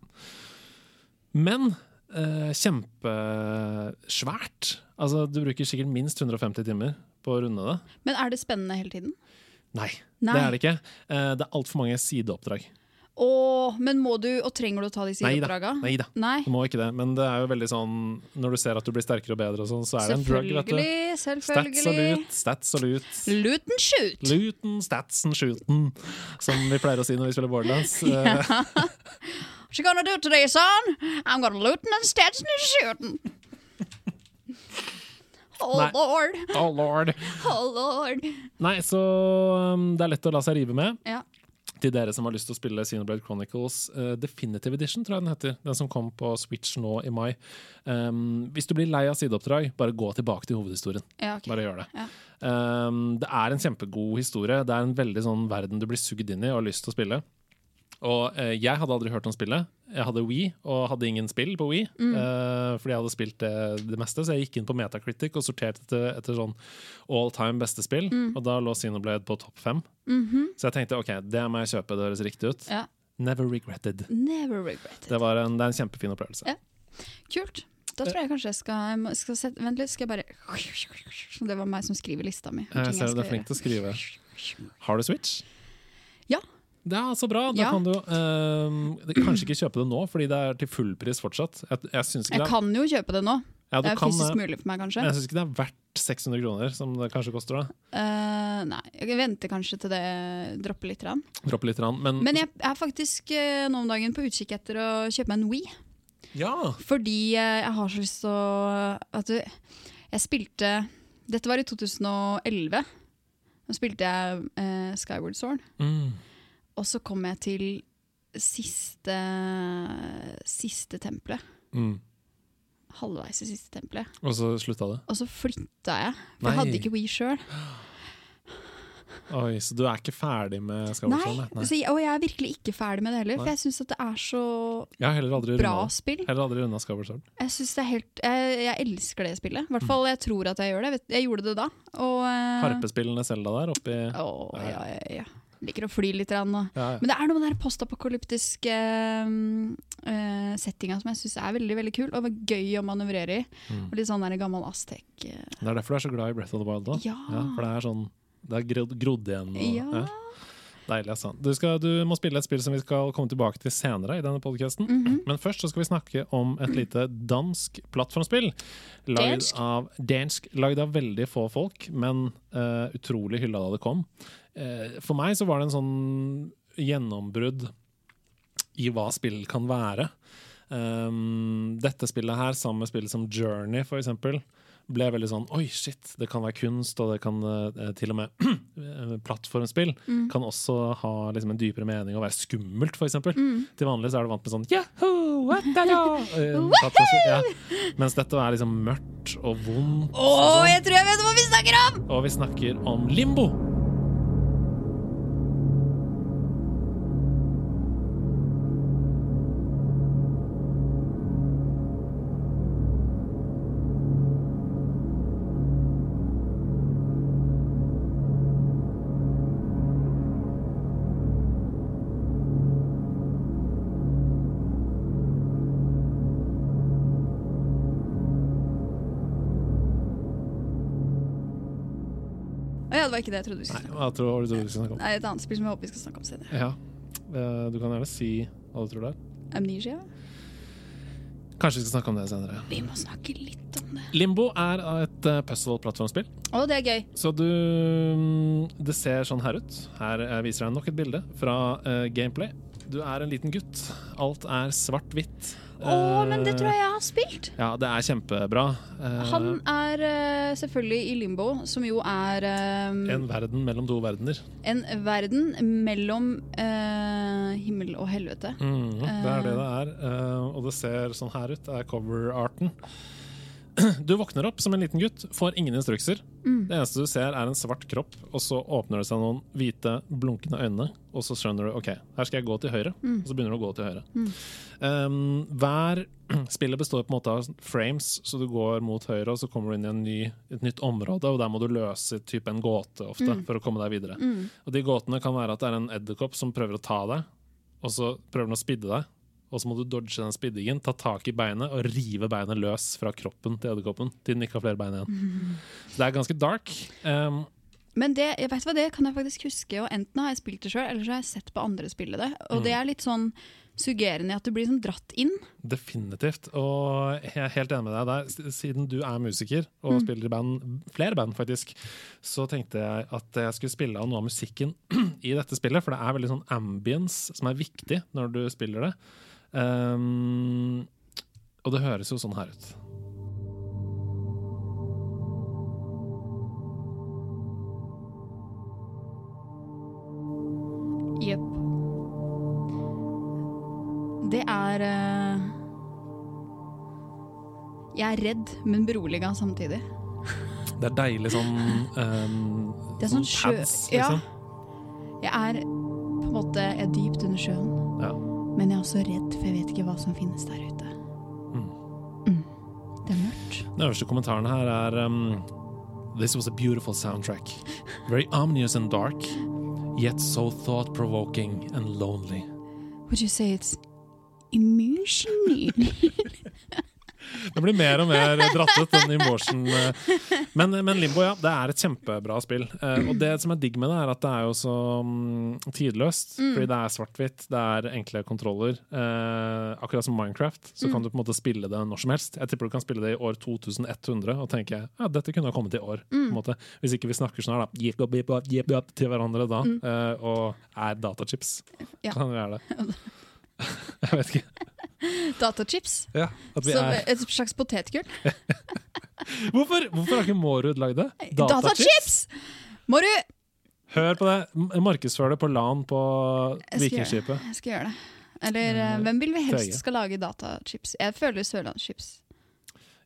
Men uh, kjempesvært. Altså, du bruker sikkert minst 150 timer på å runde det. Men er det spennende hele tiden? Nei, Nei. det er det ikke. Eh, det er altfor mange sideoppdrag. Åh, men må du, og trenger du å ta de sideoppdraga? Nei da. Nei. Du må ikke det, men det er jo veldig sånn Når du ser at du blir sterkere og bedre, og sånn, så er det en drug. vet du Selvfølgelig, Stats og loot, stats og. Loot and shoot! stats statsen, shooten, som vi pleier å si når vi spiller Borderlands. What's What you gonna do today, son? I'm gonna loot and stats and shooting. Oh Nei. lord, oh lord. oh lord. Nei, så um, det er lett å la seg rive med. Ja. til dere som har lyst til å spille Xenoblade Chronicles uh, Definitive Edition, tror jeg den heter. Den som kom på Switch nå i mai. Um, hvis du blir lei av sideoppdrag, bare gå tilbake til hovedhistorien. Ja, okay. Bare gjør det. Ja. Um, det er en kjempegod historie. Det er en veldig sånn verden du blir sugd inn i og har lyst til å spille. Og eh, jeg hadde aldri hørt om spillet. Jeg hadde Wii og hadde ingen spill på Wii. eh, fordi jeg hadde spilt det, det meste, så jeg gikk inn på Metacritic og sorterte etter, etter sånn all time beste spill. Og da lå Sinoblade på topp fem. Mhm. Så jeg tenkte ok, det må jeg kjøpe, det høres riktig ut. Ja. Never regretted. Never regretted. Det, var en, det er en kjempefin opplevelse. Ja. Kult. Da tror jeg kanskje jeg skal, skal sette, Vent litt, skal jeg bare Det var meg som skriver lista mi. Jeg ser du er flink til å skrive. Har du Switch? Ja. Det er så bra. Da Ja. kan du ehm, kanskje ikke kjøpe det nå, fordi det er til fullpris fortsatt. Jeg, jeg Jeg er- kan jo kjøpe det nå. ja, Det er kan fysisk mulig for meg, kanskje. Jeg syns ikke det er verdt 600 kroner, som det kanskje koster. da Eh, nei, jeg venter kanskje til det dropper litt. Rann. Dropper litt, rann. men, Men jeg er faktisk eh, nå om dagen på utkikk etter å kjøpe meg en Wii. ja! Fordi eh, jeg har så lyst til å du, Jeg spilte Dette var i 2011. Da spilte jeg uh, Skyward Sword. Mm. Og så kom jeg til siste Siste tempelet. Mm. Halvveis i siste tempelet. Og så slutta det. Og så flytta jeg. For Nei. jeg hadde ikke Wii sjøl. Oi, Så du er ikke ferdig med Skavlan? Nei, Nei. så og jeg er virkelig ikke ferdig med det heller. Nei. For jeg syns det er så bra runda spill. Heller aldri runda Skavlan. Jeg synes det er helt jeg, jeg elsker det spillet. I hvert fall jeg tror at jeg gjør det. Jeg, vet, jeg gjorde det da. Og, eh, Harpespillene Selda der oppi Å, ja, ja, ja. Liker å fly litt. ja, ja. Men det er noe med den postapokalyptiske uh, settinga som jeg syns er veldig veldig kul, og gøy å manøvrere i. Mm. Og litt sånn der gammel Aztek. eh, Det er derfor du er så glad i Breath of the Wild. òg. Ja. For det er sånn Det er grodd, grodd igjen. Og, Ja. ja. Deilig, altså. Du, skal, du må spille et spill som vi skal komme tilbake til senere i denne mm -hmm. Men først så skal vi snakke om et lite dansk plattformspill. Lagd Dansk? av, dansk, lagd av veldig få folk, men uh, utrolig hylla da det kom. Eh, for meg så var det en sånn gjennombrudd i hva spill kan være. Um, dette spillet her, sammen med spillet som Journey for eksempel, ble veldig sånn Oi, shit, det kan være kunst, og det kan eh, til og med Plattformspill Mm. kan også ha liksom, en dypere mening og være skummelt, eksempel. Mm. Til vanlig så er du vant med sånn Yahoo, what the? Eh, ja. Mens dette er liksom mørkt og vondt. Å, sånn. jeg tror jeg vet hva vi snakker om! Og vi snakker om limbo. Var ikke det jeg trodde vi skulle snakke om. hva tror du du skal snakke om? Nei, et annet spill som jeg håper vi skal snakke om senere. Ja. Eh, Du kan gjerne si hva du tror det er. Amnesia? Kanskje vi skal snakke om det senere. Vi må snakke litt om det. Limbo er et uh, puzzle-plattformspill. Å, det er gøy. Så du mm, Det ser sånn her ut. Her jeg viser jeg nok et bilde fra uh, gameplay. Du er en liten gutt. Alt er svart-hvitt. Å, men det tror jeg jeg har spilt! Ja, det er kjempebra. Eh, Han er eh, selvfølgelig i limbo, som jo er eh, En verden mellom to verdener. en verden mellom himmel og helvete. Mm, det er det det er. Og det ser sånn her ut. Det er cover-arten. Du våkner opp som en liten gutt, får ingen instrukser. Mm. Det eneste du ser, er en svart kropp, og så åpner det seg noen hvite, blunkende øyne, og så skjønner du OK, her skal jeg gå til høyre. Mm. Og så begynner du å gå til høyre. Um, hver Spillet består på en måte av frames, så du går mot høyre, og så kommer du inn i en ny, et nytt område, og der må du løse type en gåte ofte Mm. for å komme deg videre. Mm. Og de gåtene kan være at det er en edderkopp som prøver å ta deg, og så prøver den å spidde deg. Og så må du dodge den spiddingen, ta tak i beinet og rive beinet løs fra kroppen til edderkoppen. Til den ikke har flere bein igjen. Mm. Så det er ganske dark. Um, Men det, jeg vet hva, det kan jeg faktisk huske, og enten har jeg spilt det sjøl, eller så har jeg sett på andre spille det. Og Mm. det er litt sånn suggerende i at du blir liksom dratt inn. definitivt. Og jeg er helt enig med deg der. Siden du er musiker og Mm. spiller i band, flere band faktisk, så tenkte jeg at jeg skulle spille av noe av musikken i dette spillet. For det er veldig sånn ambience som er viktig når du spiller det. Um, og det høres jo sånn her ut. Jepp. Det er uh, Jeg er redd, men beroliga samtidig. Det er deilig sånn um, Det er sånn sjø... pads, Ja. liksom. Jeg er på en måte jeg er dypt under sjøen, Ja. men jeg er også redd, for jeg vet ikke hva som finnes der ute. Mm. Mm. Det er mørkt. Den øverste kommentaren her er um, This was a beautiful soundtrack. Very ominous and dark, yet so thought-provoking and lonely. Would you say it's emotional? Det blir mer og mer dratt ut, den emotion. eh. Men, men Limbo, ja, det er et kjempebra spill. Eh, Og det som er digg med det, er at det er jo så mm, tidløst. Fordi det er svart-hvitt, det er enkle kontroller. Eh, akkurat som Minecraft, så kan du på en måte spille det når som helst. Jeg tipper du kan spille det i år 2100 og tenke ja, dette kunne ha kommet i år. Måte. Hvis ikke vi snakker sånn her, da, til hverandre da, og er datachips. Ja. Kan vi være det? Jeg vet ikke. Datachips? Ja, Som er. et slags potetgull? Hvorfor, hvorfor har ikke Mårud lagd det? Datachips! Må Mårud! Hør på det. Markedsfør det på LAN på Vikingskipet. Jeg skal gjøre det. Eller eh, Eh, hvem vil vi helst skal lage datachips? Jeg føler Sørlandschips.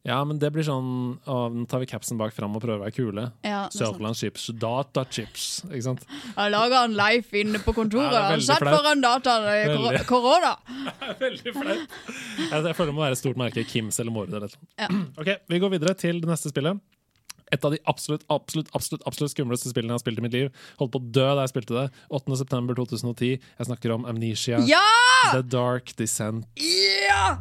Ja, men det blir sånn å, Nå tar vi capsen bak fram og prøver å være kule. Ja, det er. Sørlandschips, datachips. Ikke sant? Jeg laga en Leif inne på kontoret. Ja, Han satt flaut. foran dataen i Veldig. korona. Veldig flaut. Jeg, jeg føler det må være et stort merke. Kims eller Mårud eller noe. Ja. Ok, Vi går videre til det neste spillet. Et av de absolutt absolutt, absolutt, absolutt skumleste spillene jeg har spilt i mitt liv. Holdt på å dø da jeg spilte det. 8.9.2010. Jeg snakker om Amnesia. Ja! The Dark Descent. Ja!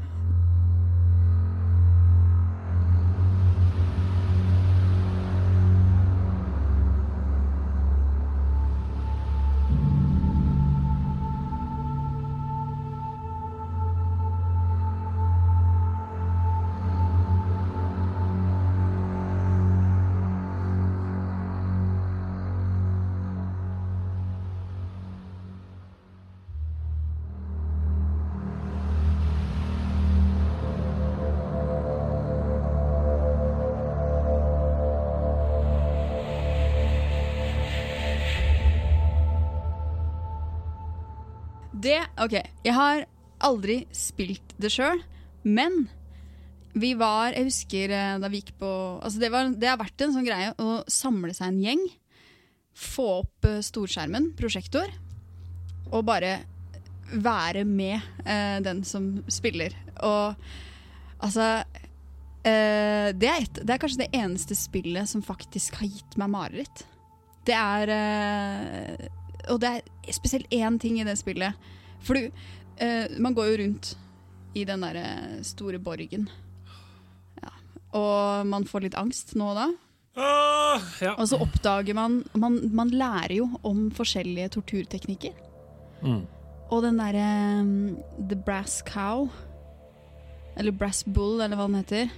Det OK. Jeg har aldri spilt det sjøl, men vi var Jeg husker eh, da vi gikk på Altså det, var, det har vært en sånn greie å samle seg en gjeng, få opp eh, storskjermen, prosjektor, og bare være med eh, den som spiller. Og altså eh, det, er et, det er kanskje det eneste spillet som faktisk har gitt meg mareritt. Det er eh, Og det er spesielt én ting i det spillet. For du uh, Man går jo rundt i den derre store borgen. Ja. Og man får litt angst nå og da. Ah, ja. Og så oppdager man Man, man lærer jo om forskjellige torturteknikker. Mm. Og den derre um, The Brass Cow, eller Brass Bull, eller hva den heter.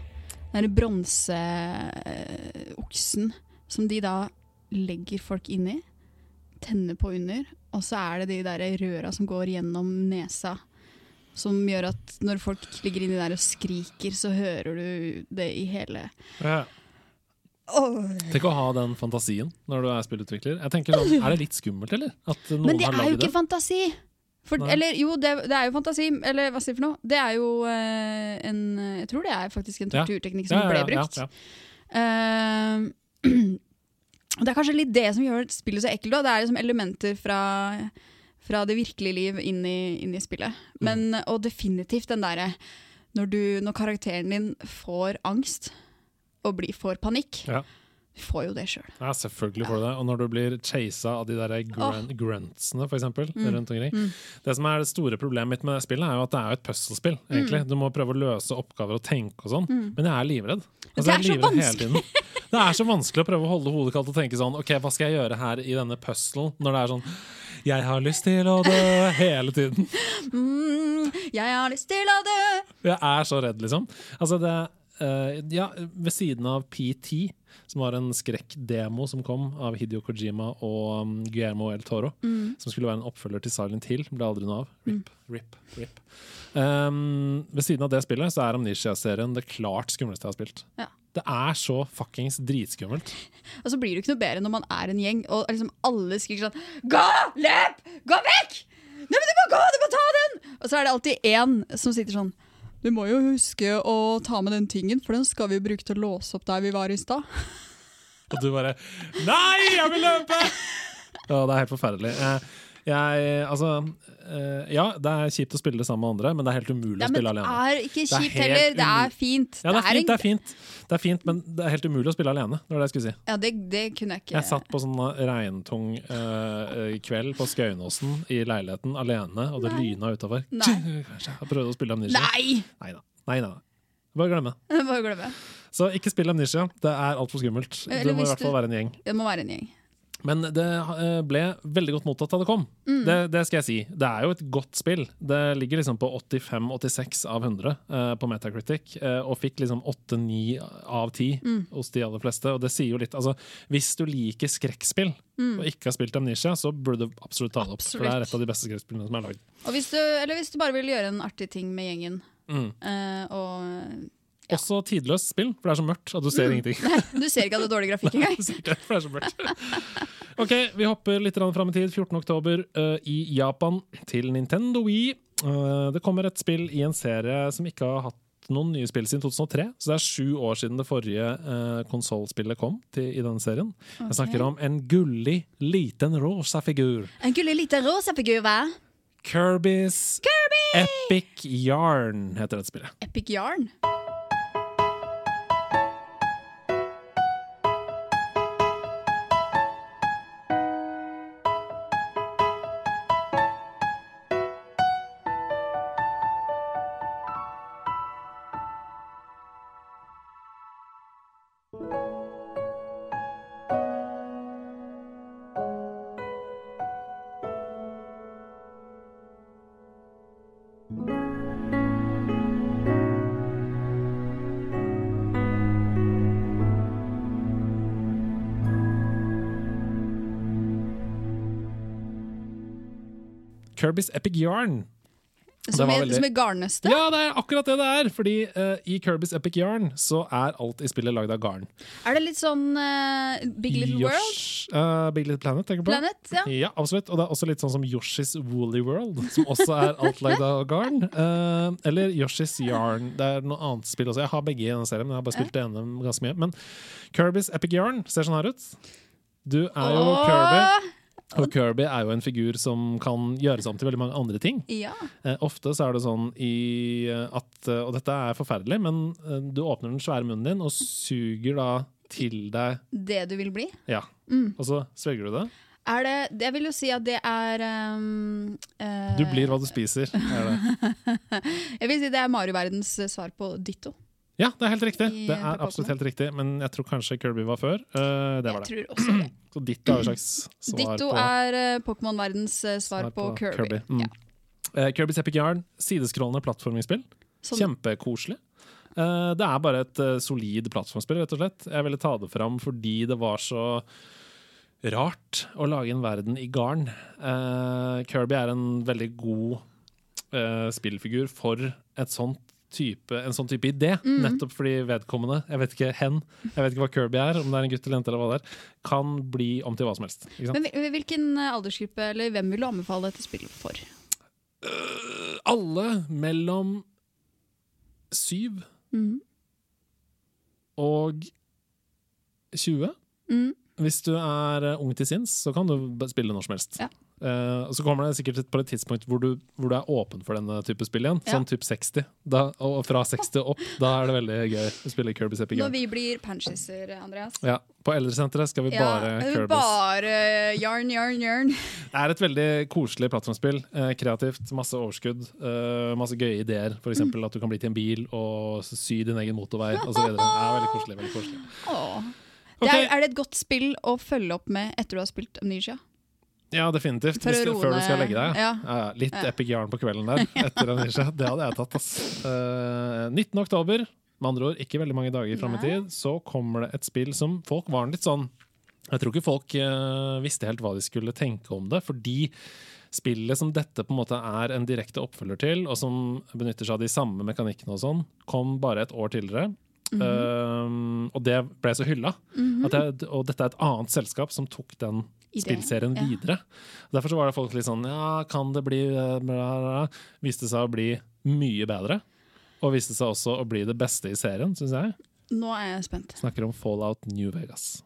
Den derre bronseoksen som de da legger folk inn i. Tenner på under. Og så er det de der røra som går gjennom nesa. Som gjør at når folk ligger inni der og skriker, så hører du det i hele Ja. Tenk å ha den fantasien når du er spillutvikler. Jeg tenker sånn, Er det litt skummelt, eller? At noen Men det har er jo ikke det? fantasi! For, eller jo, det, det er jo fantasi. Eller hva sier du for noe? Det er jo eh, en Jeg tror det er faktisk en Ja. torturteknikk som Ja, ja, ble ja, brukt. ja. Det er kanskje litt det som gjør spillet så ekkelt. Da. Det er liksom elementer fra, fra det virkelige liv inn i, inn i spillet. Mm. Og definitivt den derre når, når karakteren din får angst og blir, får panikk. Ja. Du får jo det sjøl. Ja, selvfølgelig får du det. Og når du blir chasa av de der grun gruntsene, for eksempel, Mm. rundt omkring. Det som er det store problemet mitt med det spillet, er jo at det er jo et puslespill. Mm. egentlig. Du må prøve å løse oppgaver og tenke og sånn. Men jeg er livredd. Altså, Det er, er så vanskelig! Det er så vanskelig å prøve å holde hodet kaldt og tenke sånn OK, hva skal jeg gjøre her i denne puzzlen? Når det er sånn Jeg har lyst til å dø hele tiden. Mm, jeg har lyst til å dø! Jeg er så redd, liksom. Altså, det eh, ja, ved siden av PT, som var en skrekkdemo som kom av Hidio Kojima og um, Guillermo El Toro, Mm. som skulle være en oppfølger til Silent Hill, ble aldri noe av. Rip, rip, rip. Um, ved siden av det spillet så er Amnesia-serien det klart skumleste jeg har spilt. Ja. Det er så fuckings dritskummelt. Og så blir det jo ikke noe bedre når man er en gjeng, og liksom alle skriker sånn Gå! Løp! Gå vekk! Nei, men du må gå! Du må ta den! Og så er det alltid én som sitter sånn Du må jo huske å ta med den tingen, for den skal vi bruke til å låse opp der vi var i stad. Og du bare Nei, jeg vil løpe! Ja, det er helt forferdelig. Jeg, jeg Altså, eh, ja, det er kjipt å spille det sammen med andre, men det er helt umulig Ja, å men alene. det er ikke kjipt kjipt er heller. Det er fint. Ja, det er fint, det er fint, det er fint, men det er helt umulig å spille alene. Det var det jeg skulle si. Ja, det, det kunne jeg ikke. Jeg satt på sånn regntung uh, kveld på Skaunåsen i leiligheten alene, og det Nei. lyna utafor. Jeg prøvde å spille Amnesia. Nei! Nei da. Nei, nei, nei. Bare glemme. Bare glemme. Så ikke spill Amnesia. Det er altfor skummelt. Det du må i hvert fall være en gjeng. Det må være en gjeng. Men det eh, ble veldig godt mottatt da det kom. Mm. Det, det skal jeg si. Det er jo et godt spill. Det ligger liksom på 85-86 av 100 eh, på Metacritic, eh, og fikk liksom 8-9 av 10 Mm. hos de aller fleste. Og det sier jo litt Altså, hvis du liker skrekkspill og ikke har spilt Amnesia, så burde du absolutt ta det opp. For det er Mm. Et av de beste skrekkspillene som er lagd. Eller hvis du bare vil gjøre en artig ting med gjengen, Mm. eh, og Ja. Også tidløst spill, for det er så mørkt at du ser ingenting. Nei, Du ser ikke at det er dårlig grafikk engang. For det er så mørkt. Ok, Vi hopper litt fram i tid. 14. oktober eh, i Japan til Nintendo Wii. Uh, det kommer et spill i en serie som ikke har hatt noen nye spill siden 2003. Så det er sju år siden det forrige uh, konsollspillet kom til, i denne serien. Jeg snakker om en gullig, liten rosa figur. En gullig liten rosa figur, hva? Kirby's Epic Yarn heter dette spillet. Epic Yarn. Kirby's Epic Yarn. Som, er, veldig- som er garnnøstet. Ja, det er akkurat det det er! Fordi uh, i Kirby's Epic Yarn så er alt i spillet lagd av garn. Er det litt sånn uh, Big Little World? Yosh- eh, Big Little Planet, tenker du på? Planet? Ja. Ja, absolutt. Og det er også litt sånn som Yoshi's Woolly World, som også er alt lagd av garn. Eller Yoshi's Yarn. Det er noe annet spill også. Jeg har begge i denne serien, men jeg har bare spilt det ene ganske mye. Men Kirby's Epic Yarn ser sånn her ut. Du er jo Åh! Kirby, og Kirby er jo en figur som kan gjøres om til veldig mange andre ting. Ja. Eh, ofte så er det sånn i eh, at eh, Og dette er forferdelig, men eh, du åpner den svære munnen din og suger da til deg Det du vil bli. Ja. Mm. Og så svelger du det. Er det, jeg vil jo si at det er um, uh, Du blir hva du spiser. Er det. Jeg vil si det er Mario-verdens svar på ditto. Ja, det er helt riktig. I, Det er absolutt helt riktig, men jeg tror kanskje Kirby var før. Uh, det var Jeg det. tror også det. Så ditto er jo slags svar Ditto på er eh, Pokémon-verdens eh, svar, svar på, Kirby. Mm. Ja. Uh, Kirby's Epic Yarn, sideskrollende plattformingsspill. Sånn, Kjempekoselig. Eh, det er bare et eh, solid plattformspill, rett og slett. Jeg ville ta det fram fordi det var så rart å lage en verden i garn. Uh, Kirby er en veldig god uh, spillfigur for et sånt type, en sånn type idé. Mm. Nettopp fordi vedkommende, jeg vet ikke hen, jeg vet ikke hva Kirby er, om det er en gutt eller jente eller hva det er, kan bli om til hva som helst. Men hvilken eh, aldersgruppe, eller hvem vil du anbefale dette spillet for? Alle mellom syv mm. og 20. Mm. Hvis du er eh, ung til sinns, så kan du spille når som helst. Ja. Eh, og så kommer det sikkert på et tidspunkt hvor du, hvor du er åpen for denne type spill igjen. Ja. Sånn type 60. Da, og fra 60 opp, da er det veldig gøy å spille Kirby's Epic Når vi blir panchiser, Andreas. Ja, på eldresenteret skal vi bare Ja, Kirby's. bare yarn, yarn, yarn. Det er et veldig koselig plattformspill. Uh, kreativt, masse overskudd, Uh, masse gøye ideer. F.eks. Mm. at du kan bli til en bil og sy din egen motorvei osv. Det er veldig koselig. veldig koselig. Okay. Det er, er det et godt spill å følge opp med etter du har spilt Amnesia? Ja, definitivt. Hvis du, før du skal legge deg. ja. Ja, litt Ja. epic yarn på kvelden der. Etter nisje. Det hadde jeg tatt, ass. Uh, 19. oktober Med andre ord, ikke veldig mange dager fram i tid, så kommer det et spill som folk var litt sånn Jeg tror ikke folk uh, visste helt hva de skulle tenke om det, fordi spillet som dette på en måte er en direkte oppfølger til, og som benytter seg av de samme mekanikkene og sånn, kom bare et år tidligere. Mhm. Um, og det ble så hylla. At det, og dette er et annet selskap som tok den spillserien ja. videre. Derfor så var det folk litt sånn Ja, kan det bli eh, bla, bla. Viste seg å bli mye bedre. Og viste seg også å bli det beste i serien, syns jeg. Nå er jeg spent. Snakker om Fallout New Vegas.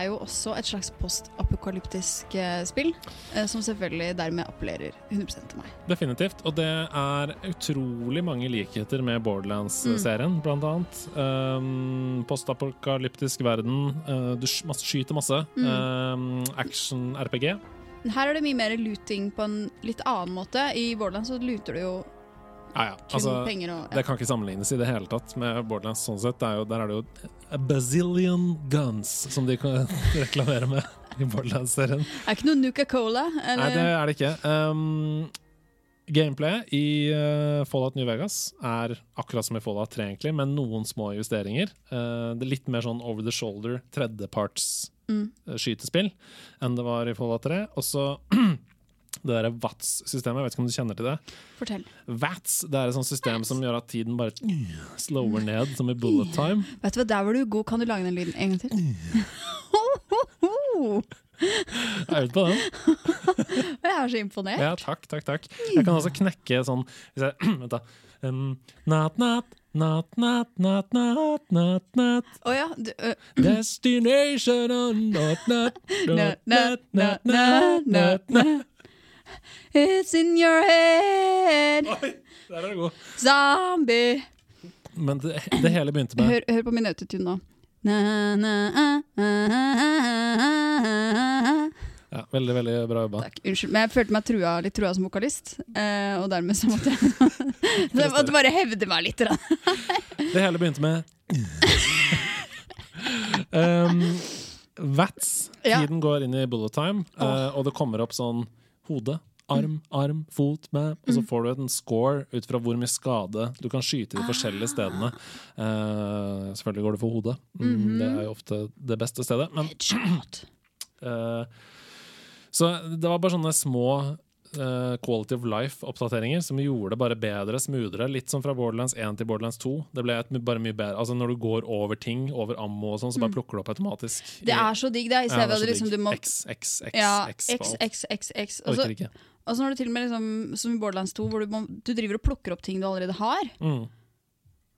Er jo også et slags postapokalyptisk eh, spill, eh, som selvfølgelig dermed appellerer 100 til meg. Definitivt. Og det er utrolig mange likheter med Borderlands-serien, blant annet. Um, Postapokalyptisk verden. uh, du skyter masse, masse. Um, Action-RPG. Her er det mye mer looting på en litt annen måte. I Borderlands så looter du jo Ja, ja. Altså, og, ja. det kan ikke sammenlignes i det hele tatt med Borderlands. sånn sett. Det er jo, der er det jo a bazillion guns, som de kan reklamere med i Borderlands-serien. Er ikke noe Nuka-Cola? Nei, det er det ikke. Um, gameplay i uh, Fallout New Vegas er akkurat som i Fallout 3, egentlig, med noen små justeringer. Uh, det er litt mer sånn over the shoulder, tredjeparts Mm. uh, skytespill enn det var i Fallout 3. Og så det derre VATS-systemet, jeg vet ikke om du kjenner til det? Fortell. VATS det er et sånt system som gjør at tiden bare slower ned, som i bullet time. Vet du hva, Der var du god. Kan du lage den lyden en gang til? Jeg er ute på den. Jeg er så imponert. Ja, takk, takk, takk. Jeg kan også knekke sånn hvis jeg, Vent, da. Um, nat, nat, nat, nat, nat, nat, nat, nat. Oh, ja. Du, ø, Destination on natt, natt Natt, natt, natt, natt, nat, nat, nat, nat, nat. It's in your head, Oi, der er du god. zombie. Men det, det hele begynte med Hør, hør på min autotune nå. Na, na, ah, ah, ah, ja, Veldig, veldig bra jobba. Takk, Unnskyld, men jeg følte meg trua, litt trua som vokalist. Eh, og dermed så måtte jeg Så jeg måtte bare hevde meg litt. Det hele begynte med um, Vats. Ja. Tiden går inn i bullet time, eh, og det kommer opp sånn hode, arm, arm, fot, med, og så får du en score ut fra hvor mye skade du kan skyte de forskjellige stedene. Uh, selvfølgelig går det for hodet. Mm, Det er jo ofte det beste stedet. Men, eh, så det var bare sånne små eh, quality of life-oppdateringer som gjorde det bare bedre, smoothere. Litt som fra Borderlands 1 til Borderlands 2. Det ble et bare mye bedre Altså Når du går over ting, over ammo og sånn, så bare plukker du opp automatisk. Mm. Det er så digg, det. Ja, det er liksom må X, X, X, ja, X, X. X, X, X. Og så Orker ikke. og så når du til og med liksom, som i Borderlands 2, hvor du, må, du driver og plukker opp ting du allerede har. Mm.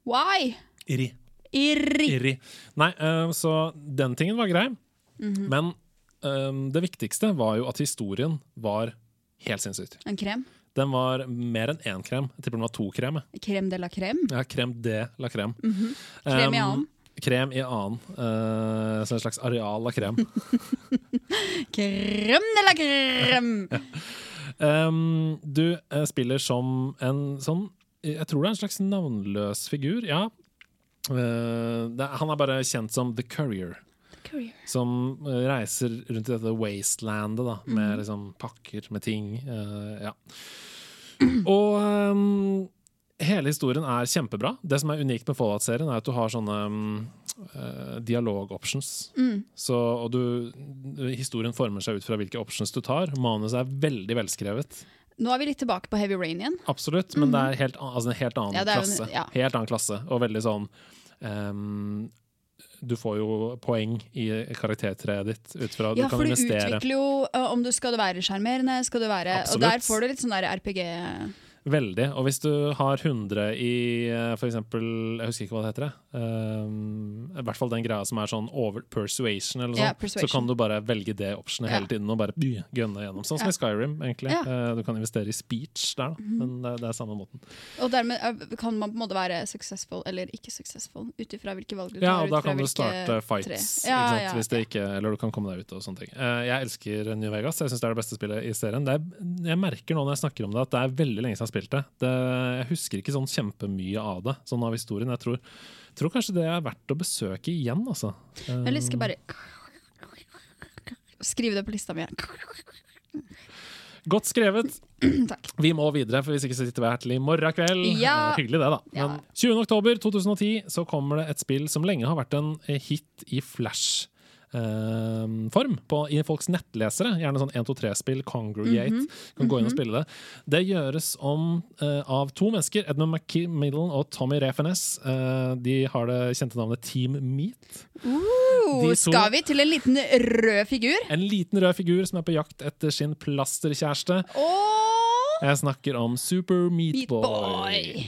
Why? Irri. Irri. Irri. Nei, uh, så den tingen var grei. Mhm. Men um, det viktigste var jo at historien var helt sinnssykt. En krem. Den var mer enn én krem. Jeg tipper den var to krem. Krem de la crème. Ja, krem de la krem. Krem i Um, annen. Krem i annen. Uh, så en slags areal av krem. Krem de la crème! Um, du uh, spiller som en sånn Jeg tror det er en slags navnløs figur, ja. Uh, det, han er bare kjent som The Courier. Courier. Som eh, reiser rundt i dette wastelandet da, med med liksom pakker med ting. Uh, ja. Og um, hele historien er kjempebra. Det som er unikt med Fallout-serien, er at du har sånne um, dialog-options. Mm. Og du, historien former seg ut fra hvilke options du tar. Manuset er veldig velskrevet. Nå er vi litt tilbake på Heavy Rain igjen. Absolutt, men det er helt, altså en helt annen. Ja, en- klasse. ja. Helt annen klasse, og veldig sånn ehm, Du får jo poeng i karaktertreet ditt ut fra Ja, du kan for du utvikler jo uh, om du skal det være sjarmerende, skal det være Og der får du litt sånn der RPG Veldig. Og hvis du har 100 i f.eks. for eksempel Jeg husker ikke hva det heter. det. Um, I hvert fall den greia som er sånn over persuasion, eller sånn, yeah, persuasion. Så kan du bare velge det optionet Ja. hele tiden og bare gønne gjennom. Sånn som yeah. i Skyrim, egentlig. Eh, du kan investere i speech der, da. Men det, det er samme måten. Og dermed eh, kan man på en måte være successful eller ikke successful, ut ifra hvilke valg du tar. Ja, og da kan du starte fights, Ja, ja, Hvis det ikke, eller du kan komme deg ut og sånne ting. Eh, jeg elsker New Vegas. Jeg syns det er det beste spillet i serien. Er, jeg merker nå når jeg snakker om det, at det er veldig lenge siden spilt det. det jeg husker ikke sånn kjempemye av det, sånn av historien. Jeg tror, tror kanskje det er verdt å besøke igjen, altså. Jeg Eller skal jeg bare skrive det på lista mi. Godt skrevet. Takk. Vi må videre, for hvis ikke så sitter vi her til i morgen kveld. Ja. Hyggelig det, da. Ja. Men 20. oktober 2010 så kommer det et spill som lenge har vært en hit i Flash. Eh, form på, i folks nettlesere. Gjerne sånn 1-2-3-spill, Congregate. Mhm. Kan gå inn og spille det. Det gjøres om eh, av to mennesker, Edmund McMillan og Tommy Refenes. Eh, de har det kjente navnet Team Meat. Uh, to- skal vi til en liten rød figur? En liten rød figur som er på jakt etter sin plasterkjæreste. Oh! Jeg snakker om Super Meat, Meat Boy.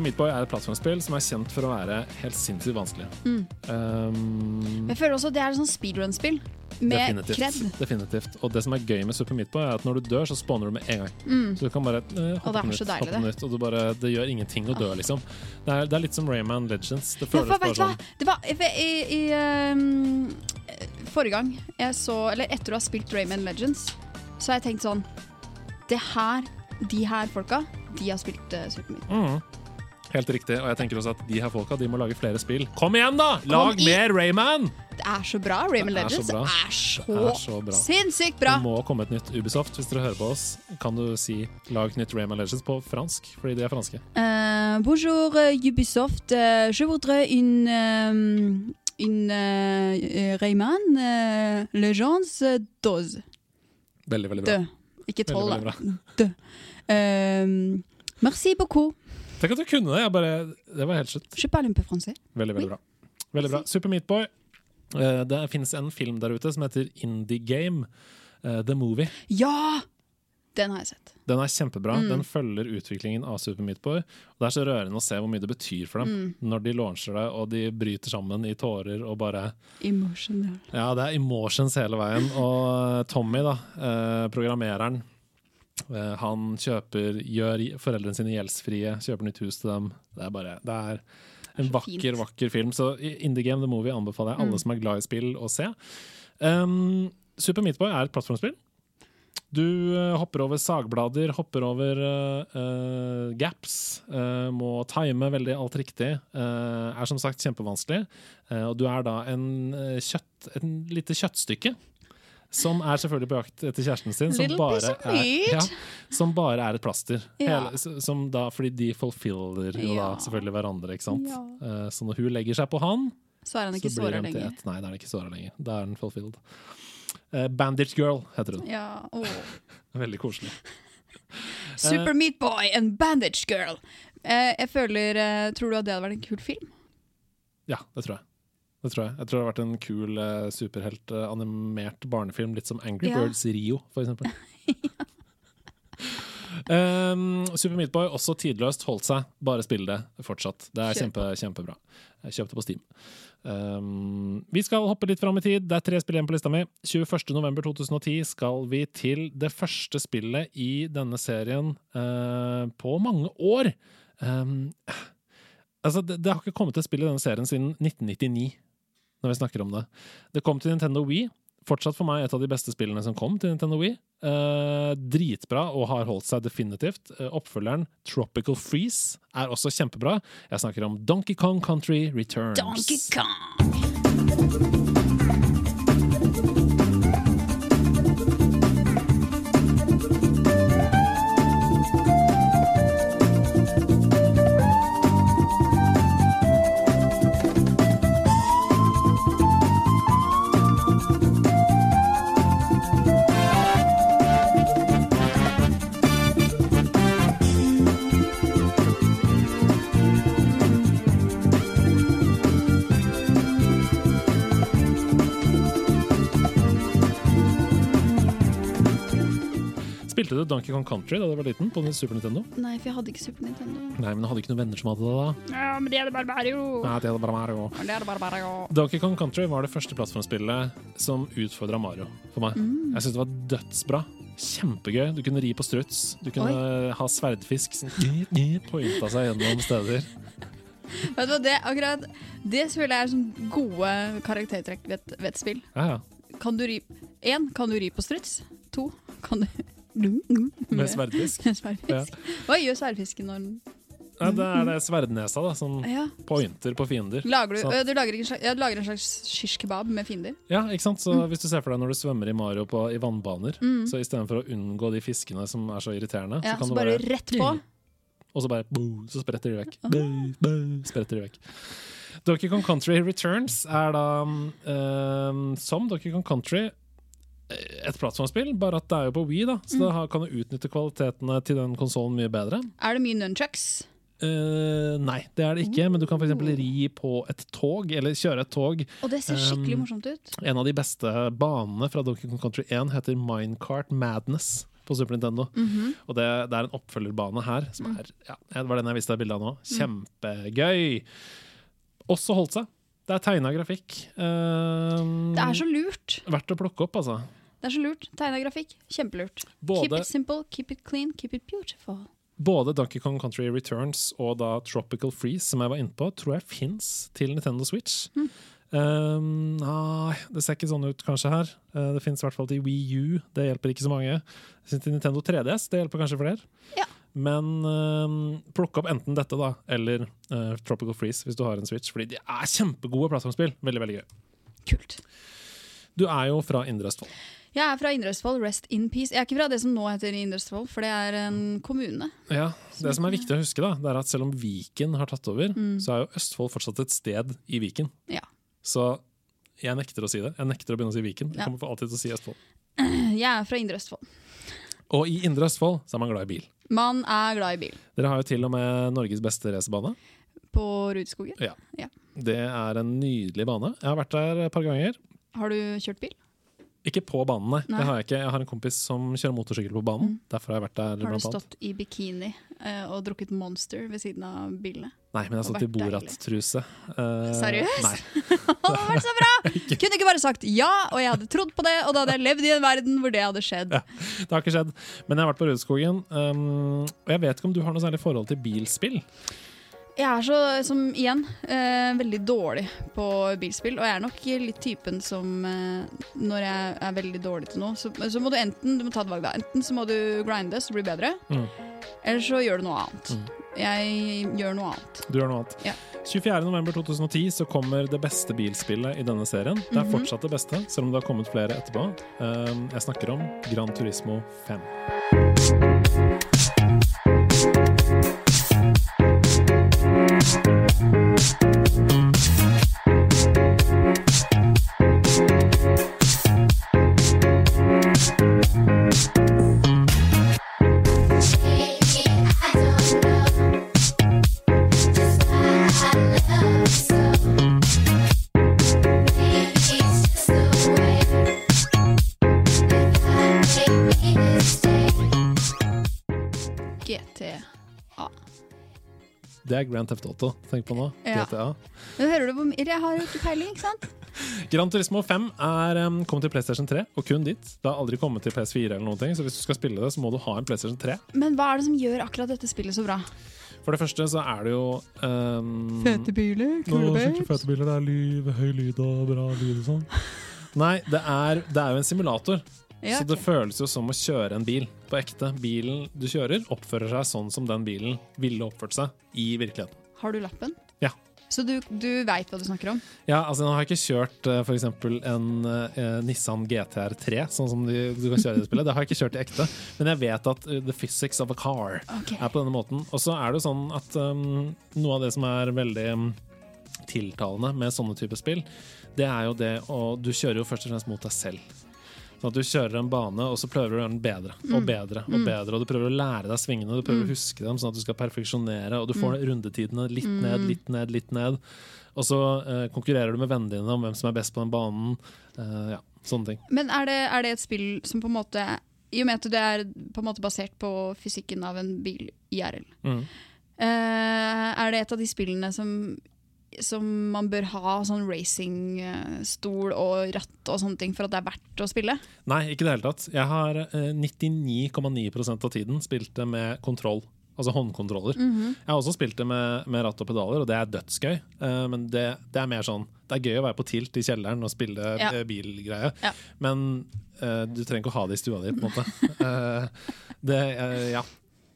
Super Meat Boy er et plattformspill som er kjent for å være helt sinnssykt vanskelig. Mm. Um, Jeg føler også det er et sånn speedrun-spill med definitivt, definitivt. Og det som er gøy med Super Meat Boy, er at når du dør, så spawner du med en gang. Mm. Så du kan bare eh, hoppe på nytt, deilig, hoppe nytt, og bare, det gjør ingenting å dø, liksom. Det er, det er litt som Rayman Legends. Det føles ja, bare sånn Det var i, i, i ehm, Forrige gang jeg så Eller etter å ha spilt Rayman Legends, så har jeg tenkt sånn Det her, de her folka, de har spilt uh, Super Meat. mm. Helt riktig. Og jeg tenker også at de her folka de må lage flere spill. Kom igjen, da! Lag mer Rayman! Det er så bra. Rayman Det er så Legends bra. er så, er bra. sinnssykt bra. Det må komme et nytt Ubisoft. Hvis dere hører på oss, kan du si 'lag nytt Rayman Legends' på fransk, fordi de er franske. Uh, bonjour euh, Ubisoft, Euh, je voudrais une, une uh, Rayman uh, Legends dose. Veldig, veldig bra. Dø. Ikke tolv, da. bra. Dø. Euh, merci beaucoup. Tenk at du kunne det! Bare, det var helt slutt. Je parle un peu français. Veldig, veldig bra. Veldig bra. Super Meat Boy. Eh, Det finnes en film der ute som heter Indie Game. eh, The Movie. Ja! Den har jeg sett. Den er kjempebra. Mm. Den følger utviklingen av Super Meat Boy. Det er så rørende å se hvor mye det betyr for dem Mm. når de launcher det og de bryter sammen i tårer og bare Emotion, Ja, det er emotions hele veien. Og Tommy, da, eh, programmereren, han kjøper Gjør foreldrene sine gjeldsfrie, kjøper nytt hus til dem. Det er bare Det er en vakker, fint. vakker film. Så Indie Game The Movie anbefaler jeg alle Mm. som er glad i spill, å se. Um, Super Meat Boy er et plattformspill. Du uh, hopper over sagblader, hopper over uh, eh, gaps, Uh, må time veldig alt riktig. eh, er som sagt kjempevanskelig. Eh, og du er da en eh, kjøtt, en lite kjøttstykke. Som er selvfølgelig på jakt etter kjæresten sin, som bare, er, ja, som bare er et plaster. Hele, som da, fordi de fulfiller jo da selvfølgelig hverandre. ikke sant? Eh, så når hun legger seg på han, Så er han ikke så såra lenger. Nei, det er han ikke såra lenger. Da er den fulfilled. Eh, Bandage Girl heter hun. Ja, oh. Veldig koselig. Super Meat Boy and Bandage Girl. Eh, jeg føler, eh, Tror du at det hadde vært en kul film? Ja, det tror jeg. Det tror jeg. jeg tror det har vært en kul uh, superhelt-animert barnefilm, litt som Angry Ja. Birds Rio, for eksempel. um, Super Meat Boy, også tidløst, holdt seg. Bare spill det fortsatt. Det er kjempe, kjempebra. Jeg kjøpte på Steam. Um, vi skal hoppe litt fram i tid. Det er tre spill igjen på lista mi. 21.11.2010 skal vi til det første spillet i denne serien uh, på mange år. Um, altså, det, det har ikke kommet et spill i denne serien siden 1999, når vi snakker om det. Det kom til Nintendo Wii Fortsatt for meg et av de beste spillene som kom til Nintendo Wii. Eh, dritbra og har holdt seg definitivt. Eh, oppfølgeren Tropical Freeze er også kjempebra. Jeg snakker om Donkey Kong Country Returns. Donkey Kong! Spilte du Donkey Kong Country da du var liten på Super Nintendo? Nei, for jeg hadde ikke Super Nintendo. Nei, men jeg hadde ikke noen venner som hadde det da. Ja, men det er det bare Mario. Nei, det hadde bare Mario. Det er det bare Mario. Donkey Kong Country var det første plattformspillet som utfordra Mario for meg. Mm. Jeg syntes det var dødsbra. Kjempegøy. Du kunne ri på struts. Du kunne ha sverdfisk som pointa seg gjennom steder. Vet du hva, det, akkurat, det spillet er sånn gode karaktertrekk ved et spill. Ja, ja. Kan du ri Én, kan du ri på struts? To, kan du Med sverdfisk. Hva gjør sverdfisken når den Ja, det er det sverdnesa da, som ja. pointer på fiender. Lager du, du lager, en slags, lager en slags shish kebab med fiender? Ja, ikke sant? Så Hvis du ser for deg når du svømmer i Mario på, i vannbaner, så istedenfor å unngå de fiskene som er så irriterende, Ja, så kan så du bare rett på. Og så bare boo, så spretter de vekk. Boo, boo, spretter de vekk. Donkey Kong Country Returns er da um, som Donkey Kong Country et plattformspill, bare at det er jo på Wii, da, så da det kan du utnytte kvalitetene til den konsollen mye bedre. Er det mye nunchucks? Uh, nei, det er det ikke, men du kan f.eks. ri på et tog, eller kjøre et tog. Og det ser skikkelig Um, morsomt ut. En av de beste banene fra Donkey Kong Country 1 heter Minecart Madness på Super Nintendo. Mhm. Og det, det er en oppfølgerbane her, som er ja, det var den jeg viste deg bilde av nå. Kjempegøy! Også holdt seg. Det er tegna grafikk. Eh, Det er så lurt. Verdt å plukke opp, altså. Det er så lurt. Tegna grafikk. Kjempelurt. Keep it simple, keep it clean, keep it beautiful. både Donkey Kong Country Returns og da Tropical Freeze, som jeg var inne på, tror jeg fins til Nintendo Switch. Eh, nei, det ser ikke sånn ut kanskje her. Uh, det fins i hvert fall til Wii U. Det hjelper ikke så mange. Til Nintendo 3DS, det hjelper kanskje flere. Ja. Men eh, plukk opp enten dette da, eller eh, Tropical Freeze hvis du har en Switch, fordi de er kjempegode plattformspill. Veldig, veldig gøy. Kult. Du er jo fra Indre Østfold. Jeg er fra Indre Østfold, rest in peace. Jeg er ikke fra det som nå heter Indre Østfold, for det er en kommune. Ja, Det som er viktig å huske, da, det er at selv om Viken har tatt over, så er jo Østfold fortsatt et sted i Viken. Ja. Så jeg nekter å si det. Jeg nekter å begynne å si Viken. Jeg kommer alltid til å si Østfold. Jeg er fra Indre Østfold. Og i Indre Østfold så er man glad i bil. Man er glad i bil. Dere har jo til og med Norges beste racerbane. På Rudskogen. Ja. Det er en nydelig bane. Jeg har vært der et par ganger. Har du kjørt bil? Ikke på banen, nei. Nei. Det har jeg ikke. Jeg har en kompis som kjører motorsykkel på banen. Derfor har jeg vært der. Har du stått i bikini eh, og drukket Monster ved siden av bilene? Nei, men jeg har stått i? Borat-truse. Uh, Seriøst? Det hadde vært så bra! Kunne ikke bare sagt ja, og jeg hadde trodd på det, og da hadde jeg levd i en verden hvor det hadde skjedd. Ja. Det har ikke skjedd. Men jeg har vært på Rødskogen, Um, og jeg vet ikke om du har noe særlig forhold til bilspill? Jeg er så, som igjen, eh, veldig dårlig på bilspill, og jeg er nok litt typen som eh, når jeg er veldig dårlig til noe, så, så må du enten du må ta et valg da. Enten så må du grinde så det blir bedre, Mm. eller så gjør du noe annet. Mm. Jeg gjør noe annet. Du gjør noe annet. Ja. 24.11.2010 så kommer det beste bilspillet i denne serien. Det er Mhm. fortsatt det beste, selv om det har kommet flere etterpå. Um, jeg snakker om Gran Turismo 5. Det er Grand Theft Auto. Tenk på nå. Ja. GTA. Men hører du hvor mye Jeg har ikke peiling, ikke sant? Gran Turismo 5 er um, kommet til PlayStation 3, og kun dit. Det har aldri kommet til PS4, eller noen ting, så hvis du skal spille det, så må du ha en PlayStation 3. Men hva er det som gjør akkurat dette spillet så bra? For det første så er det jo um, biler, kule skikkelig fete biler. Det er liv, høy lyd og bra lyd og sånn. Nei, det er, det er jo en simulator. Ja, Så det føles jo som å kjøre en bil på ekte. Bilen du kjører, oppfører seg sånn som den bilen ville oppført seg i virkeligheten. Har du lappen? Ja. Så du, du veit hva du snakker om? Ja, altså Nå har jeg ikke kjørt uh, f.eks. en eh, Nissan GTR 3, sånn som du, du kan kjøre i det spillet. Det har jeg ikke kjørt i ekte, men jeg vet at uh, the physics of a car okay. er på denne måten. Og så er det jo sånn at um, noe av det som er veldig um, tiltalende med sånne typer spill, det er jo det å Du kjører jo først og fremst mot deg selv. Sånn at Du kjører en bane, og så prøver du å gjøre den bedre og bedre. Og bedre, og du prøver å lære deg svingene, du prøver å huske dem, sånn at du skal perfeksjonere. Og du får rundetidene litt ned, litt ned, litt ned. Og så eh, konkurrerer du med vennene dine om hvem som er best på den banen. Eh, ja, sånne ting. Men er det, er det et spill som på en måte I og med at det er på en måte basert på fysikken av en bil IRL, Mm. eh, er det et av de spillene som som man bør ha sånn racingstol og ratt og sånne ting for at det er verdt å spille? Nei, ikke i det hele tatt. Jeg har eh, 99,9 av tiden spilt det med kontroll. Altså håndkontroller. Jeg har også spilt det med, med ratt og pedaler, og det er dødsgøy. Uh, men det, det er mer sånn Det er gøy å være på tilt i kjelleren og spille Ja. eh, bilgreie, Ja. men uh, du trenger ikke å ha det i stua di, på en måte. Uh, det, eh, ja.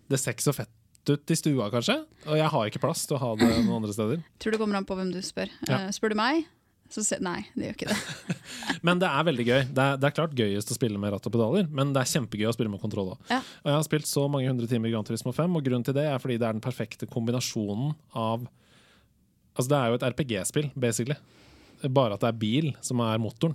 det ikke så fett ut i stua, kanskje, og jeg har ikke plass til å ha det noen andre steder. Tror det kommer an på hvem du spør. Ja. Uh, spør du meg, så se, nei, det gjør ikke det. Men det er veldig gøy. Det er, det er klart gøyest å spille med ratt og pedaler, men det er kjempegøy å spille med kontroll òg. Ja. Og jeg har spilt så mange hundre timer i Gran Turismo 5, og grunnen til det er fordi det er den perfekte kombinasjonen av Altså, det er jo et RPG-spill, basically. Bare at det er bil som er motoren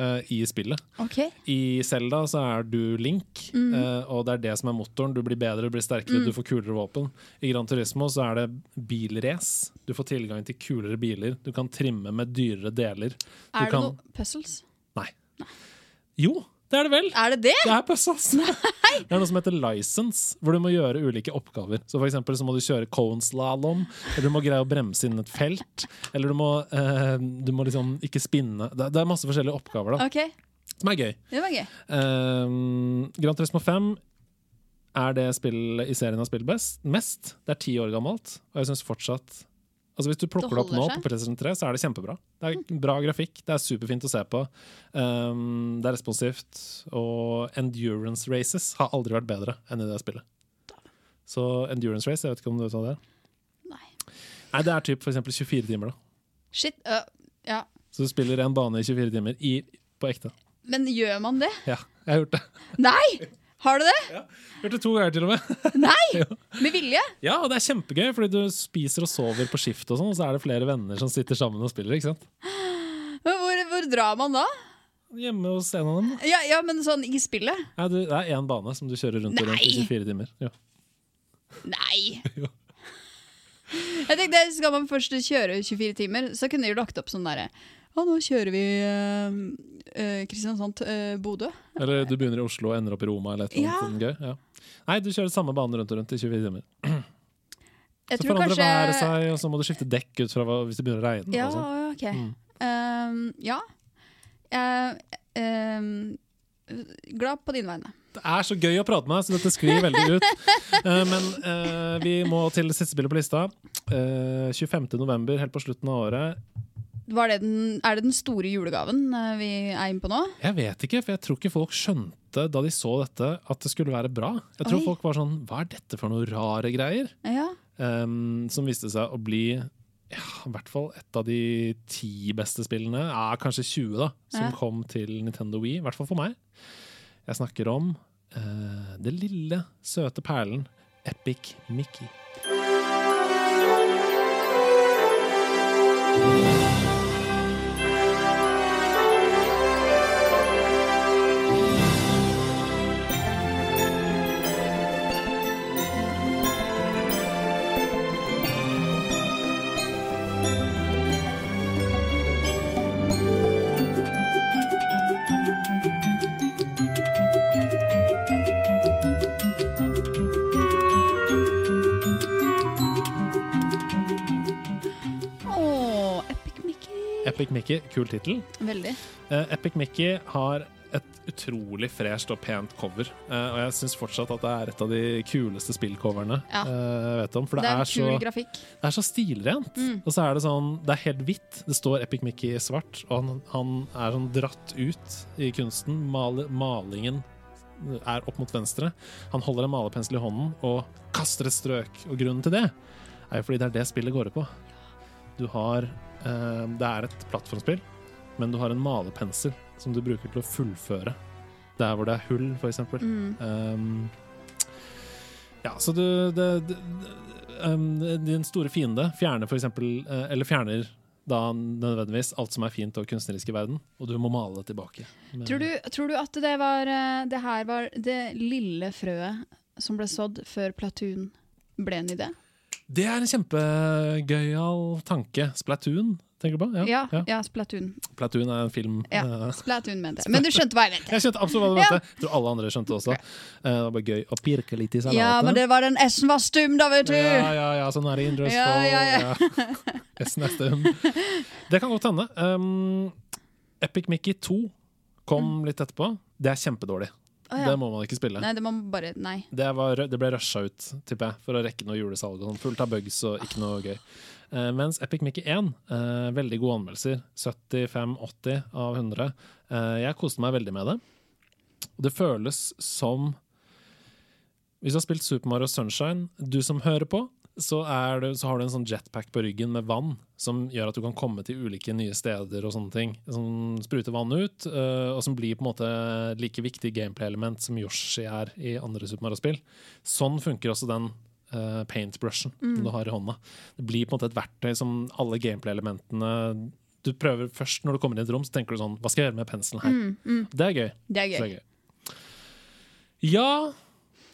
eh, i spillet. Okay. I Zelda så er du Link, eh, og det er det som er motoren. Du blir bedre, du blir sterkere, du får kulere våpen. I Gran Turismo så er det bilrace. Du får tilgang til kulere biler. Du kan trimme med dyrere deler. Du Er det kan- noe puzzles? Nei. Jo, det er det vel! Er det det? Det er puzzles! Det er noe som heter license, hvor du må gjøre ulike oppgaver. Så For eksempel så må du kjøre coneslalåm, eller du må greie å bremse inn et felt. Eller du må, eh, du må liksom ikke spinne. Det, det er masse forskjellige oppgaver da, Okay. som er gøy. det var gøy. Eh, Grand Turismo 5 er det spillet i serien har spilt best, mest. Det er ti år gammelt, og jeg syns fortsatt Altså Hvis du plukker det opp nå seg. på PlayStation 3, så er det kjempebra. Det er bra grafikk, det er superfint å se på. Um, det er responsivt. Og endurance races har aldri vært bedre enn i det spillet. Så endurance race, jeg vet ikke om du vet hva det er? Nei. Nei, Det er typ eksempel 24 timer. da Shit, uh, ja. Så du spiller en bane i 24 timer i, på ekte. Men gjør man det? Ja, jeg har gjort det. Nei! Har du det? Har gjort det to ganger til og med. Nei! Med vilje? Ja, og det er kjempegøy, fordi du spiser og sover på skift, og sånn, og så er det flere venner som sitter sammen og spiller. ikke sant? Men hvor, hvor drar man da? Hjemme hos en av dem. Ja, ja, men sånn i spillet? Ja, du, det er én bane som du kjører rundt og rundt i 24 timer. Ja. Nei! Jo. Jeg tenkte, Skal man først kjøre 24 timer, så kunne de jo lagt opp sånn derre Ja, nå kjører vi øh, øh, Kristiansand øh, Bodø. Eller du begynner i Oslo og ender opp i Roma eller et eller Ja. annet gøy. Ja. Nei, du kjører samme bane rundt og rundt i 24 timer. Jeg Så forandrer kanskje været seg, og så må du skifte dekk ut fra hva, hvis det begynner å regne. Ja, sånn. ok. Mm. Um, ja. Uh, um, glad på dine vegne. Det er så gøy å prate med deg, så dette sklir veldig ut. Uh, men uh, vi må til siste spillet på lista. Uh, 25. november, helt på slutten av året. Var det den, er det den store julegaven eh, vi er inne på nå? Jeg vet ikke, for jeg tror ikke folk skjønte da de så dette, at det skulle være bra. Jeg tror Oi. folk var sånn Hva er dette for noen rare greier? Ja. Um, som viste seg å bli ja, i hvert fall et av de ti beste spillene, ja, kanskje 20, da, som Ja. kom til Nintendo Wii. I hvert fall for meg. Jeg snakker om uh, det lille, søte perlen Epic Mickey. Epic Mickey. Kul tittel. Eh, Epic Mickey har et utrolig fresht og pent cover. Eh, og jeg syns fortsatt at det er et av de kuleste spillcoverne Ja. eh, jeg vet om. For det, Det er er, kul så, grafikk. det er så stilrent. Mm. Og så er det sånn Det er helt hvitt. Det står Epic Mickey i svart, og han, han er sånn dratt ut i kunsten. Mal, malingen er opp mot venstre. Han holder en malerpensel i hånden og kaster et strøk. Og grunnen til det er jo fordi det er det spillet går ut på. Du har eh, Det er et plattformspill, men du har en malerpensel som du bruker til å fullføre. Der hvor det er hull, eksempel. Mm. Um, ja, så du det, det, um, Din store fiende fjerner f.eks. eh, Eller fjerner da nødvendigvis alt som er fint og kunstnerisk i verden, og du må male det tilbake. Men- Tror, du, tror du at det var eh, Det her var det lille frøet som ble sådd før Platoon ble en idé? Det er en kjempegøyal tanke. Splatoon, tenker du på? Ja, ja, Splatoon. Platoon er en film. Ja, eh, Splatoon mente jeg. Men du skjønte hva jeg mente. jeg skjønte absolutt hva du Ja. mente. Jeg tror alle andre skjønte også. Eh, Det var bare gøy å pirke litt i salaten. Ja, men det var den S-en var stum, da, vet du! Ja, ja, ja, sånn er det i Indre Ja, Østfold. ja, ja. S-en er stum. Det kan godt hende. Um, Epic Mickey 2 kom litt etterpå. Det er kjempedårlig. Å, ja. Det må man ikke spille. Nei, det bare. Det, var, det ble rusha ut, tipper jeg, for å rekke noe julesalg. og sånn. Fullt av bugs og ikke noe gøy. Eh, mens Epic Mickey 1, eh, veldig gode anmeldelser. 75-80 av 100. Eh, jeg koste meg veldig med det. Og det føles som Hvis du har spilt Super Mario Sunshine, du som hører på, så, det, så har du en sånn jetpack på ryggen med vann som gjør at du kan komme til ulike nye steder og sånne ting. Som spruter vann ut, øh, og som blir på en måte like viktig gameplay-element som Yoshi er i andre Super Mario-spill. Sånn funker også den uh, paintbrushen som du har i hånda. Det blir på en måte et verktøy som alle gameplay-elementene Du prøver først når du kommer inn i et rom, så tenker du sånn Hva skal jeg gjøre med penselen her? Mm, mm, Det er gøy. det er gøy. det er gøy. Ja,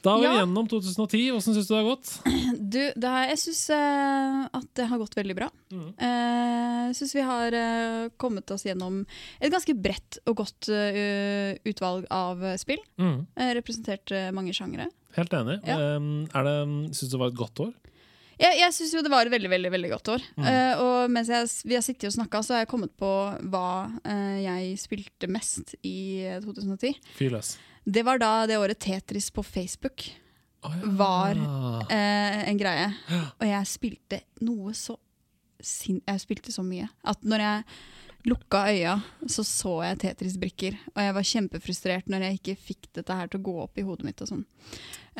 da er vi Ja. gjennom 2010. Hvordan syns du det har gått? Du, det her, jeg syns at det har gått veldig bra. Mm. uh, Jeg syns vi har uh, kommet oss gjennom et ganske bredt og godt eh, utvalg av eh, spill. Mm. Eh, representert eh, mange sjangere. Helt enig. Ja. Um, er syns du det var et godt år? Jeg, jeg syns jo det var et veldig veldig, veldig godt år. Mm. Uh, og mens jeg, vi har sittet og snakka, så har jeg kommet på hva uh, jeg spilte mest i eh, 2010. Fyr. Det var da det året Tetris på Facebook oh, ja. Var, uh, en greie. Og jeg spilte noe så sin Jeg spilte så mye at når jeg lukka øya, så så jeg Tetris-brikker. Og jeg var kjempefrustrert når jeg ikke fikk dette her til å gå opp i hodet mitt. og sånn.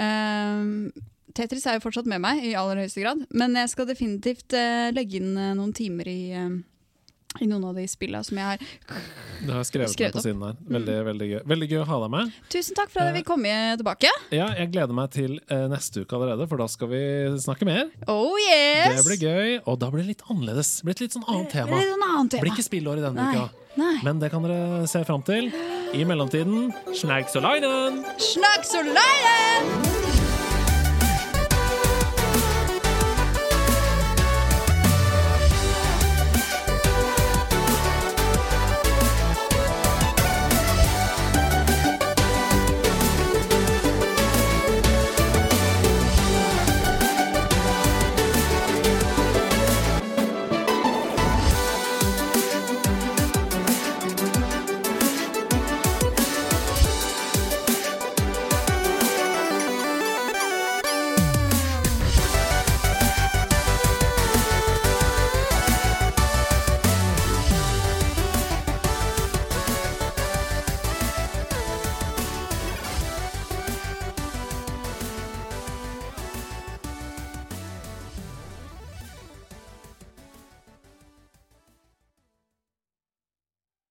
Ehm, Tetris er jo fortsatt med meg i aller høyeste grad, men jeg skal definitivt uh, legge inn uh, noen timer i, uh, i noen av de spillene som jeg har. Du har skrevet, Skrevet det på siden der. Veldig, veldig gøy. Veldig gøy å ha deg med. Tusen takk for at vi kom tilbake. Ja, jeg gleder meg til neste uke allerede, for da skal vi snakke mer. Oh yes! Det blir gøy, og da blir det litt annerledes. Det blir et litt sånn annet tema. Det blir et annet Det blir ikke spillår i denne Nei. uka, Nei. men det kan dere se fram til. I mellomtiden, Schnags og Leinen! Snakk og leiden!